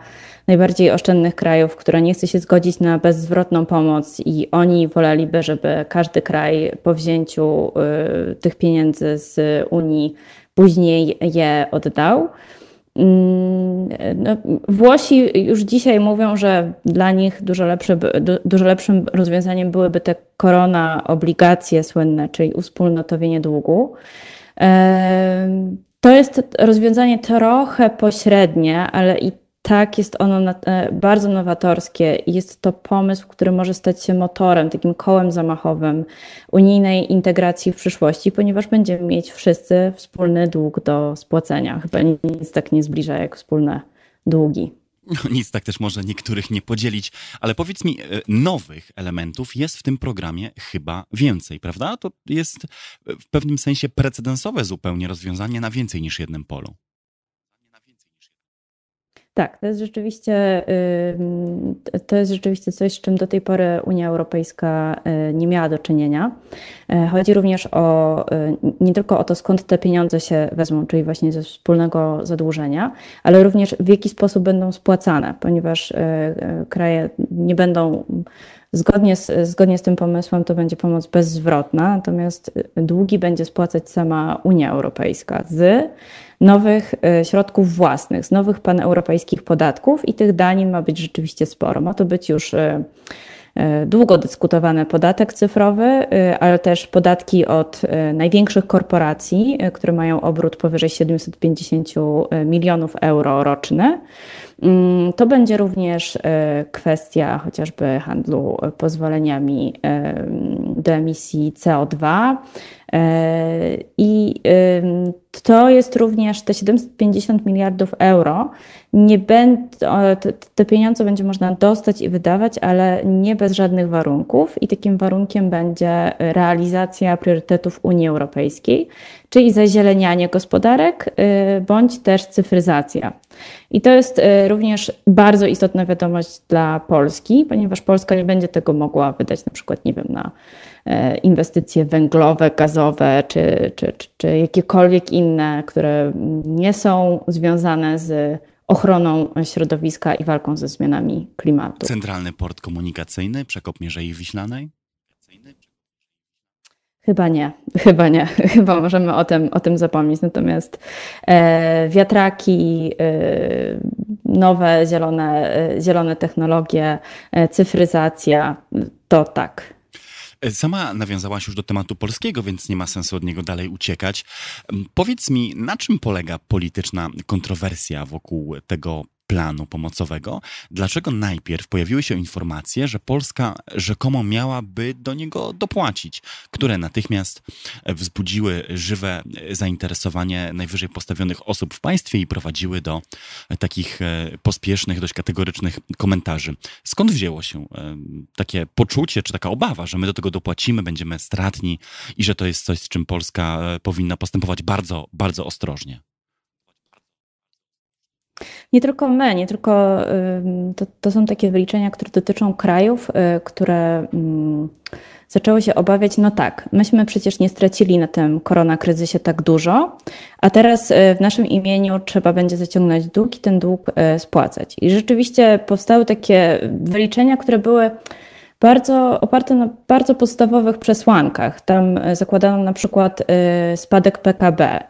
Speaker 5: najbardziej oszczędnych krajów, która nie chce się zgodzić na bezzwrotną pomoc i oni woleliby, żeby każdy kraj po wzięciu y, tych pieniędzy z Unii później je oddał. Mm, no, Włosi już dzisiaj mówią, że dla nich dużo, lepsze, dużo lepszym rozwiązaniem byłyby te korona obligacje słynne, czyli uspólnotowienie długu. To jest rozwiązanie trochę pośrednie, ale i tak, jest ono e, bardzo nowatorskie jest to pomysł, który może stać się motorem, takim kołem zamachowym unijnej integracji w przyszłości, ponieważ będziemy mieć wszyscy wspólny dług do spłacenia. Chyba nic tak nie zbliża jak wspólne długi.
Speaker 1: No, nic tak też może niektórych nie podzielić, ale powiedz mi, e, nowych elementów jest w tym programie chyba więcej, prawda? To jest w pewnym sensie precedensowe zupełnie rozwiązanie na więcej niż jednym polu.
Speaker 5: Tak, to jest rzeczywiście to jest rzeczywiście coś, z czym do tej pory Unia Europejska y, nie miała do czynienia. E, chodzi również o y, nie tylko o to, skąd te pieniądze się wezmą, czyli właśnie ze wspólnego zadłużenia, ale również w jaki sposób będą spłacane, ponieważ y, kraje nie będą Zgodnie z, zgodnie z tym pomysłem to będzie pomoc bezzwrotna, natomiast długi będzie spłacać sama Unia Europejska z nowych e, środków własnych, z nowych paneuropejskich podatków i tych danin ma być rzeczywiście sporo. Ma to być już e, długo dyskutowany podatek cyfrowy, ale też podatki od największych korporacji, które mają obrót powyżej 750 milionów euro roczny. Mm, to będzie również kwestia chociażby handlu pozwoleniami do emisji CO2. I to jest również te 750 miliardów euro. Nie będą, te pieniądze będzie można dostać i wydawać, ale nie bez żadnych warunków. I takim warunkiem będzie realizacja priorytetów Unii Europejskiej, czyli zazielenianie gospodarek bądź też cyfryzacja. I to jest y, również bardzo istotna wiadomość dla Polski, ponieważ Polska nie będzie tego mogła wydać na przykład, nie wiem, na E, inwestycje węglowe, gazowe czy, czy, czy, czy jakiekolwiek inne, które nie są związane z ochroną środowiska i walką ze zmianami klimatu.
Speaker 1: Centralny port komunikacyjny, przekop Mierzei Wiślanej?
Speaker 5: Chyba nie, chyba nie. Chyba możemy o tym, o tym zapomnieć. Natomiast e, wiatraki, e, nowe zielone, e, zielone technologie, e, cyfryzacja, to tak.
Speaker 1: Sama nawiązałaś już do tematu polskiego, więc nie ma sensu od niego dalej uciekać. Powiedz mi, na czym polega polityczna kontrowersja wokół tego planu pomocowego, dlaczego najpierw pojawiły się informacje, że Polska rzekomo miałaby do niego dopłacić, które natychmiast wzbudziły żywe zainteresowanie najwyżej postawionych osób w państwie i prowadziły do takich e, pospiesznych, dość kategorycznych komentarzy. Skąd wzięło się e, takie poczucie, czy taka obawa, że my do tego dopłacimy, będziemy stratni i że to jest coś, z czym Polska e, powinna postępować bardzo, bardzo ostrożnie?
Speaker 5: Nie tylko my, nie tylko to, to są takie wyliczenia, które dotyczą krajów, y, które zaczęły się obawiać, no tak, myśmy przecież nie stracili na tym koronakryzysie tak dużo, a teraz y, w naszym imieniu trzeba będzie zaciągnąć dług i ten dług y, spłacać. I rzeczywiście powstały takie wyliczenia, które były bardzo oparte na bardzo podstawowych przesłankach. Tam e, zakładano na przykład e, spadek PKB, e,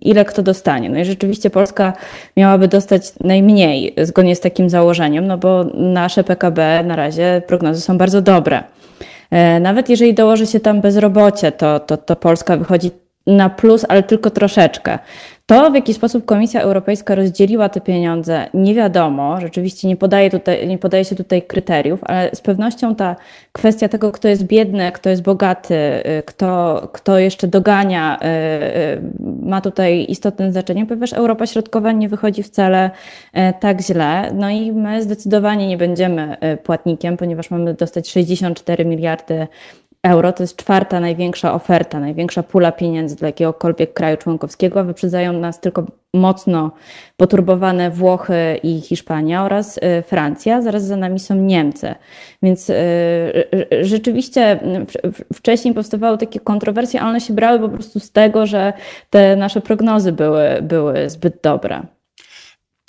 Speaker 5: ile kto dostanie. No i rzeczywiście Polska miałaby dostać najmniej zgodnie z takim założeniem, no bo nasze PKB na razie prognozy są bardzo dobre. Nawet jeżeli dołoży się tam bezrobocie, to, to, to Polska wychodzi na plus, ale tylko troszeczkę. To, w jaki sposób Komisja Europejska rozdzieliła te pieniądze, nie wiadomo. Rzeczywiście nie podaje, tutaj, nie podaje się tutaj kryteriów, ale z pewnością ta kwestia tego, kto jest biedny, kto jest bogaty, y, kto, kto jeszcze dogania, y, y, ma tutaj istotne znaczenie, ponieważ Europa Środkowa nie wychodzi wcale tak źle. No i my zdecydowanie nie będziemy płatnikiem, ponieważ mamy dostać 64 miliardy euro to jest czwarta największa oferta, największa pula pieniędzy dla jakiegokolwiek kraju członkowskiego. Wyprzedzają nas tylko mocno poturbowane Włochy i Hiszpania oraz y, Francja. Zaraz za nami są Niemcy. Więc y, rzeczywiście wcześniej powstawały takie kontrowersje, ale one się brały po prostu z tego, że te nasze prognozy były, były zbyt dobre.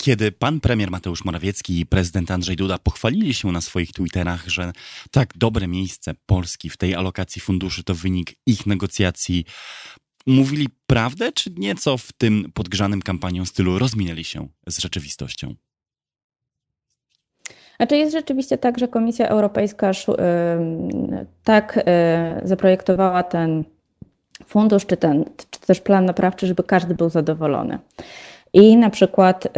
Speaker 1: Kiedy pan premier Mateusz Morawiecki i prezydent Andrzej Duda pochwalili się na swoich Twitterach, że tak dobre miejsce Polski w tej alokacji funduszy to wynik ich negocjacji, mówili prawdę, czy nieco w tym podgrzanym kampanią stylu rozminęli się z rzeczywistością?
Speaker 5: Znaczy jest rzeczywiście tak, że Komisja Europejska tak y, zaprojektowała ten fundusz, czy, ten, czy też plan naprawczy, żeby każdy był zadowolony. I na przykład y,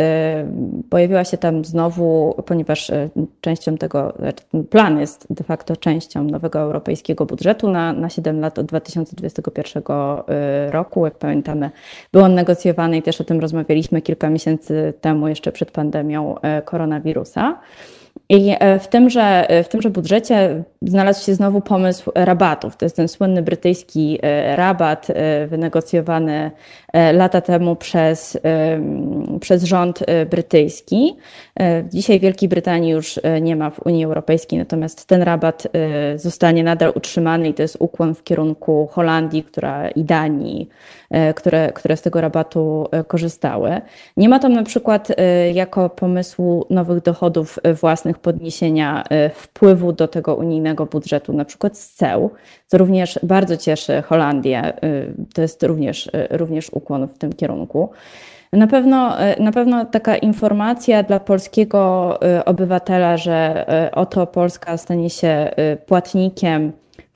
Speaker 5: pojawiła się tam znowu, ponieważ y, częścią tego, znaczy plan jest de facto częścią nowego europejskiego budżetu na, na 7 lat od 2021 y, roku. Jak pamiętamy, był on negocjowany i też o tym rozmawialiśmy kilka miesięcy temu, jeszcze przed pandemią koronawirusa. I e, w tymże, e, w tymże budżecie znalazł się znowu pomysł rabatów. To jest ten słynny brytyjski e, rabat wynegocjowany lata temu przez, przez rząd brytyjski. Dzisiaj Wielkiej Brytanii już nie ma w Unii Europejskiej, natomiast ten rabat zostanie nadal utrzymany i to jest ukłon w kierunku Holandii która, i Danii, które, które z tego rabatu korzystały. Nie ma tam na przykład jako pomysłu nowych dochodów własnych podniesienia wpływu do tego unijnego budżetu, na przykład z ceł, co również bardzo cieszy Holandię. To jest również, również ukłon w tym kierunku. Na pewno, na pewno taka informacja dla polskiego obywatela, że oto Polska stanie się płatnikiem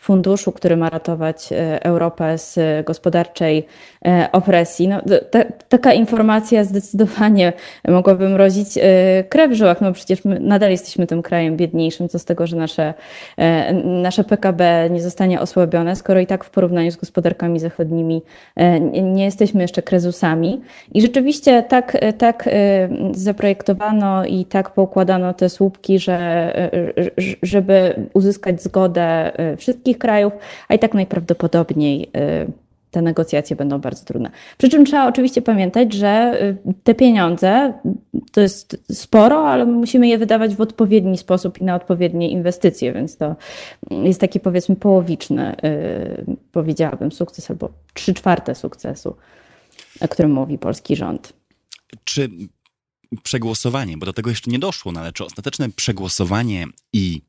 Speaker 5: funduszu, który ma ratować e, Europę z gospodarczej e, opresji. No, ta, taka informacja zdecydowanie mogłaby mrozić e, krew w żyłach. No przecież my nadal jesteśmy tym krajem biedniejszym, co z tego, że nasze, nasze PKB nie zostanie osłabione, skoro i tak w porównaniu z gospodarkami zachodnimi nie jesteśmy jeszcze krezusami. I rzeczywiście tak, tak zaprojektowano i tak poukładano te słupki, że, żeby uzyskać zgodę wszystkich wszystkich krajów, a i tak najprawdopodobniej y, te negocjacje będą bardzo trudne. Przy czym trzeba oczywiście pamiętać, że y, te pieniądze to jest sporo, ale musimy je wydawać w odpowiedni sposób i na odpowiednie inwestycje, więc to jest taki powiedzmy połowiczny, y, powiedziałabym, sukces albo trzy czwarte sukcesu, o którym mówi polski rząd.
Speaker 1: Czy przegłosowanie, bo do tego jeszcze nie doszło, no ale czy ostateczne przegłosowanie i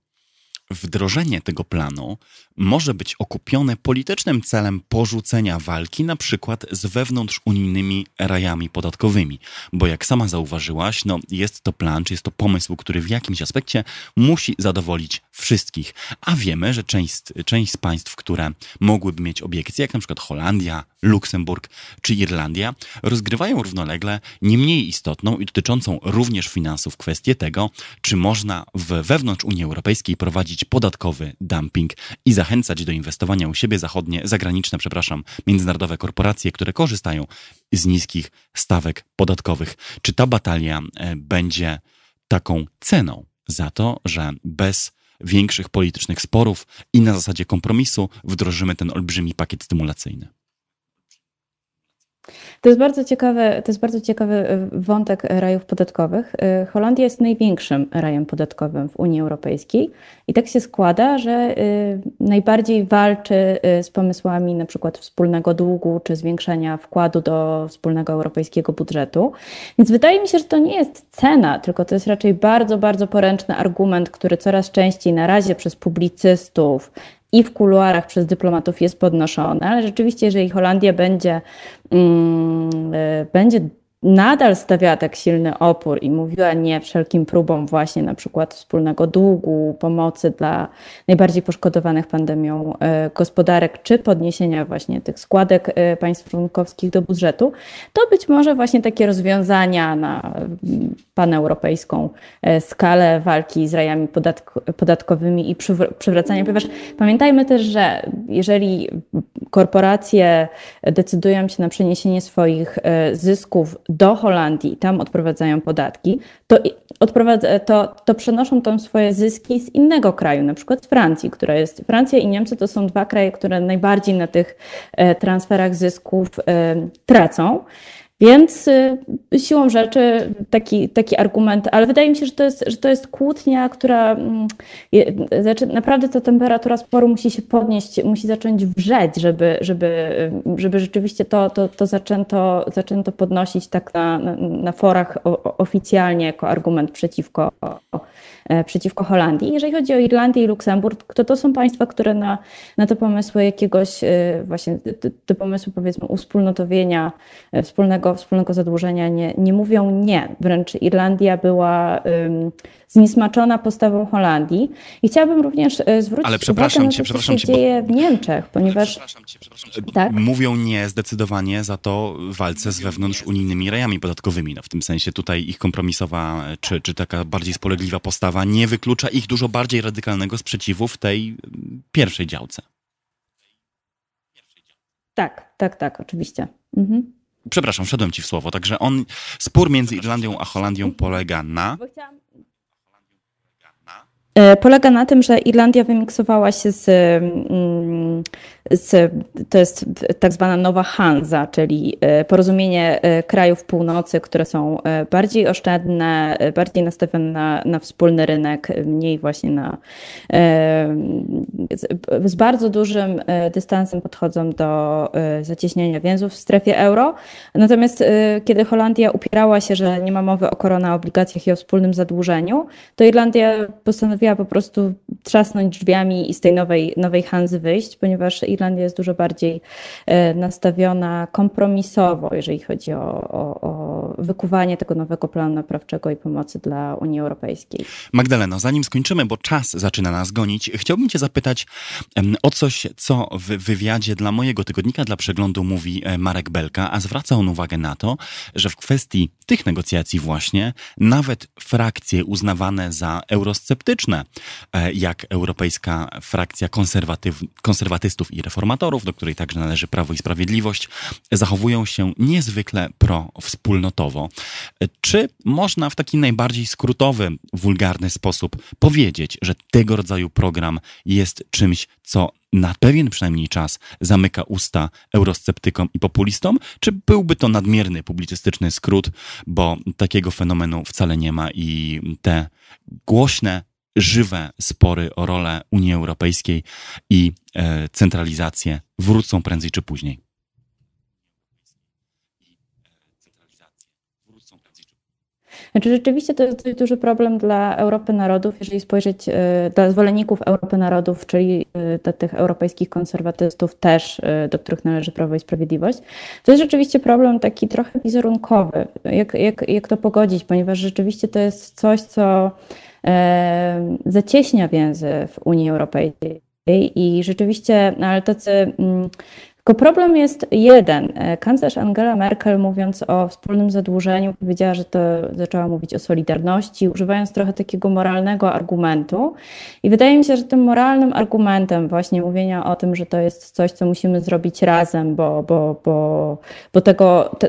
Speaker 1: wdrożenie tego planu może być okupione politycznym celem porzucenia walki na przykład z wewnątrzunijnymi rajami podatkowymi. Bo jak sama zauważyłaś, no jest to plan, czy jest to pomysł, który w jakimś aspekcie musi zadowolić wszystkich. A wiemy, że część, część z państw, które mogłyby mieć obiekcje, jak na przykład Holandia, Luksemburg czy Irlandia, rozgrywają równolegle nie mniej istotną i dotyczącą również finansów kwestię tego, czy można w wewnątrz Unii Europejskiej prowadzić podatkowy dumping i zachęcać do inwestowania u siebie zachodnie, zagraniczne, przepraszam, międzynarodowe korporacje, które korzystają z niskich stawek podatkowych. Czy ta batalia e, będzie taką ceną za to, że bez większych politycznych sporów i na zasadzie kompromisu wdrożymy ten olbrzymi pakiet stymulacyjny?
Speaker 5: To jest bardzo ciekawy, to jest bardzo ciekawy e, wątek rajów podatkowych. E, Holandia jest największym rajem podatkowym w Unii Europejskiej i tak się składa, że e, najbardziej walczy z pomysłami na przykład wspólnego długu czy zwiększenia wkładu do wspólnego europejskiego budżetu. Więc wydaje mi się, że to nie jest cena, tylko to jest raczej bardzo, bardzo poręczny argument, który coraz częściej na razie przez publicystów, i w kuluarach przez dyplomatów jest podnoszone, ale rzeczywiście, jeżeli Holandia będzie, mm, e, będzie nadal stawiała tak silny opór i mówiła nie wszelkim próbom właśnie na przykład wspólnego długu, pomocy dla najbardziej poszkodowanych pandemią e, gospodarek, czy podniesienia właśnie tych składek e, państw członkowskich do budżetu, to być może właśnie takie rozwiązania na paneuropejską e, skalę walki z rajami podatkowymi i przywracania, ponieważ pamiętajmy też, że jeżeli korporacje decydują się na przeniesienie swoich zysków do Holandii i tam odprowadzają podatki, to, odprowadza, to, to przenoszą tam swoje zyski z innego kraju, na przykład z Francji, która jest. Francja i Niemcy to są dwa kraje, które najbardziej na tych e, transferach zysków e, tracą. Więc y, siłą rzeczy taki, taki argument, ale wydaje mi się, że to jest, że to jest kłótnia, która mm, znaczy naprawdę ta temperatura sporu musi się podnieść, musi zacząć wrzeć, żeby, żeby, żeby rzeczywiście to, to, to zaczęto, zaczęto podnosić tak na, na, forach oficjalnie jako argument przeciwko przeciwko Holandii. Jeżeli chodzi o Irlandię i Luksemburg, to to są państwa, które na, na te pomysły jakiegoś e, właśnie, te, te pomysły powiedzmy uspólnotowienia, e, wspólnego, wspólnego zadłużenia nie, nie mówią nie. Wręcz Irlandia była zniesmaczona postawą Holandii. I chciałabym również zwrócić
Speaker 1: Ale przepraszam
Speaker 5: uwagę
Speaker 1: cię,
Speaker 5: na to, co
Speaker 1: przepraszam
Speaker 5: się
Speaker 1: cię,
Speaker 5: dzieje w Niemczech, ponieważ...
Speaker 1: Przepraszam cię, przepraszam. Tak? Mówią nie zdecydowanie za to walce z wewnątrz unijnymi rajami podatkowymi. No, w tym sensie tutaj ich kompromisowa, czy, czy taka bardziej spolegliwa postawa nie wyklucza ich dużo bardziej radykalnego sprzeciwu w tej mm, pierwszej działce.
Speaker 5: Tak, tak, tak, oczywiście. Mhm.
Speaker 1: Przepraszam, wszedłem ci w słowo. Także on, spór między Irlandią a Holandią polega na.
Speaker 5: Polega na tym, że Irlandia wymiksowała się z, mm, z, to jest tak zwana nowa Hanza, czyli porozumienie krajów północy, które są bardziej oszczędne, bardziej nastawione na, na wspólny rynek, mniej właśnie na z bardzo dużym dystansem podchodzą do zacieśniania więzów w strefie euro. Natomiast kiedy Holandia upierała się, że nie ma mowy o korona obligacjach i o wspólnym zadłużeniu, to Irlandia postanowiła po prostu trzasnąć drzwiami i z tej nowej, nowej Hanzy wyjść, ponieważ Irlandia jest dużo bardziej e, nastawiona kompromisowo, jeżeli chodzi o, o, o wykuwanie tego nowego planu naprawczego i pomocy dla Unii Europejskiej.
Speaker 1: Magdaleno, zanim skończymy, bo czas zaczyna nas gonić, chciałbym Cię zapytać o coś, co w wywiadzie dla mojego tygodnika, dla przeglądu mówi e, Marek Belka, a zwraca on uwagę na to, że w kwestii tych negocjacji właśnie nawet frakcje uznawane za eurosceptyczne, e, jak europejska frakcja konserwatyw, konserwatystów i reformatorów, do której także należy Prawo i Sprawiedliwość, zachowują się niezwykle pro-wspólnotowo. Czy można w taki najbardziej skrótowy, wulgarny sposób powiedzieć, że tego rodzaju program jest czymś, co na pewien przynajmniej czas zamyka usta eurosceptykom i populistom, czy byłby to nadmierny publicystyczny skrót, bo takiego fenomenu wcale nie ma i te głośne, żywe spory o rolę Unii Europejskiej i e, centralizację wrócą prędzej czy później?
Speaker 5: Znaczy rzeczywiście to jest dość duży problem dla Europy Narodów, jeżeli spojrzeć, e, dla zwolenników Europy Narodów, czyli e, dla tych europejskich konserwatystów też, do których należy Prawo i Sprawiedliwość. To jest rzeczywiście problem taki trochę wizerunkowy, jak, jak, jak to pogodzić, ponieważ rzeczywiście to jest coś, co zacieśnia więzy w Unii Europejskiej. I rzeczywiście, no, ale tacy mm, tylko problem jest jeden. E, kanclerz Angela Merkel, mówiąc o wspólnym zadłużeniu, powiedziała, że to zaczęła mówić o solidarności, używając trochę takiego moralnego argumentu. I wydaje mi się, że tym moralnym argumentem właśnie mówienia o tym, że to jest coś, co musimy zrobić razem, bo, bo, bo, bo tego, te,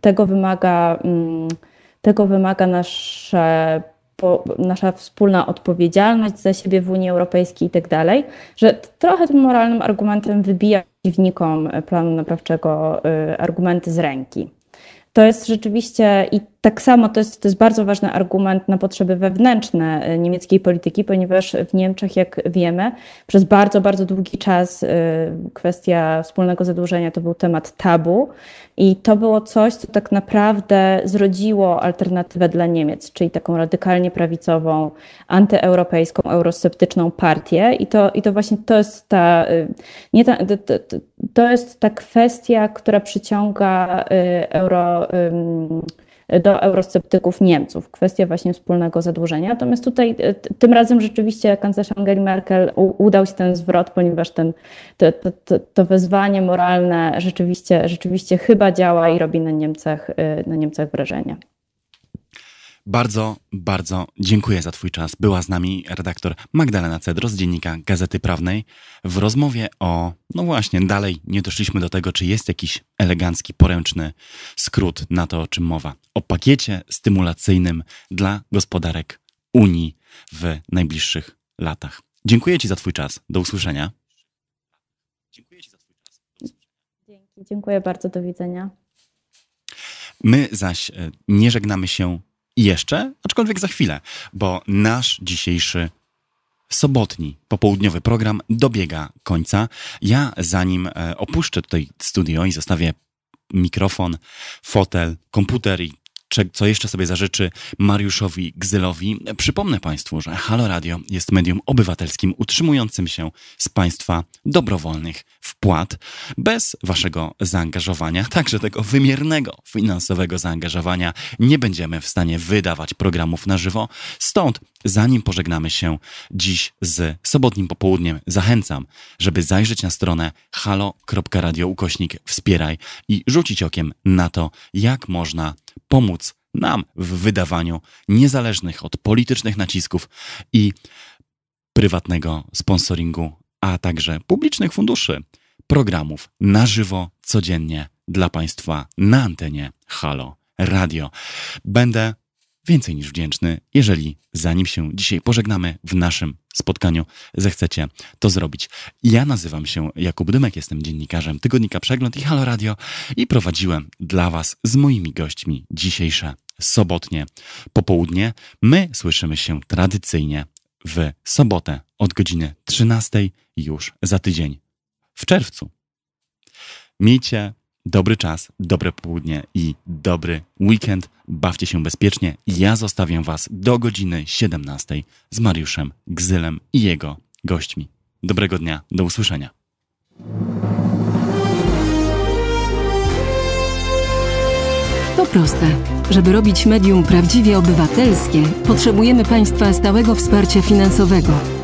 Speaker 5: tego wymaga. Mm, tego wymaga nasze nasza wspólna odpowiedzialność za siebie w Unii Europejskiej i tak dalej, że trochę tym moralnym argumentem wybija przeciwnikom planu naprawczego y, argumenty z ręki. To jest rzeczywiście i tak samo to jest, to jest bardzo ważny argument na potrzeby wewnętrzne e, niemieckiej polityki, ponieważ w Niemczech, jak wiemy, przez bardzo, bardzo długi czas e, kwestia wspólnego zadłużenia to był temat tabu i to było coś, co tak naprawdę zrodziło alternatywę dla Niemiec, czyli taką radykalnie prawicową, antyeuropejską, eurosceptyczną partię. I to, i to właśnie to jest ta, e, nie ta, to, to jest ta kwestia, która przyciąga euro do eurosceptyków Niemców, kwestia właśnie wspólnego zadłużenia. Natomiast tutaj e, tym razem rzeczywiście kanclerz Angeli Merkel udał się ten zwrot, ponieważ ten, to, to, to wezwanie moralne rzeczywiście, rzeczywiście chyba działa i robi na Niemcach, e, na Niemcach wrażenie.
Speaker 1: Bardzo, bardzo dziękuję za Twój czas. Była z nami redaktor Magdalena Cedro z dziennika Gazety Prawnej w rozmowie o, no właśnie, dalej nie doszliśmy do tego, czy jest jakiś elegancki, poręczny skrót na to, o czym mowa. O pakiecie stymulacyjnym dla gospodarek Unii w najbliższych latach. Dziękuję Ci za Twój czas. Do usłyszenia.
Speaker 5: Dziękuję Ci za Twój czas. Dzięki, dziękuję bardzo. Do widzenia.
Speaker 1: My zaś e, nie żegnamy się jeszcze, aczkolwiek za chwilę, bo nasz dzisiejszy sobotni, popołudniowy program dobiega końca. Ja zanim e, opuszczę tutaj studio i zostawię mikrofon, fotel, komputer i co jeszcze sobie zażyczy Mariuszowi Gzylowi. Przypomnę Państwu, że Halo Radio jest medium obywatelskim utrzymującym się z Państwa dobrowolnych wpłat. Bez Waszego zaangażowania, także tego wymiernego finansowego zaangażowania, nie będziemy w stanie wydawać programów na żywo. Stąd, zanim pożegnamy się dziś z sobotnim popołudniem, zachęcam, żeby zajrzeć na stronę halo.radio ukośnik wspieraj i rzucić okiem na to, jak można pomóc nam w wydawaniu niezależnych od politycznych nacisków i prywatnego sponsoringu, a także publicznych funduszy programów na żywo codziennie dla Państwa na antenie Halo Radio. Będę więcej niż wdzięczny, jeżeli zanim się dzisiaj pożegnamy w naszym spotkaniu, zechcecie to zrobić. Ja nazywam się Jakub Dymek, jestem dziennikarzem Tygodnika Przegląd i Halo Radio i prowadziłem dla Was z moimi gośćmi dzisiejsze sobotnie popołudnie. My słyszymy się tradycyjnie w sobotę od godziny 13 już za tydzień w czerwcu. Miejcie dobry czas, dobre południe i dobry weekend. Bawcie się bezpiecznie. Ja zostawiam Was do godziny 17 z Mariuszem Gzylem i jego gośćmi. Dobrego dnia, do usłyszenia.
Speaker 2: To proste. Żeby robić medium prawdziwie obywatelskie, potrzebujemy Państwa stałego wsparcia finansowego.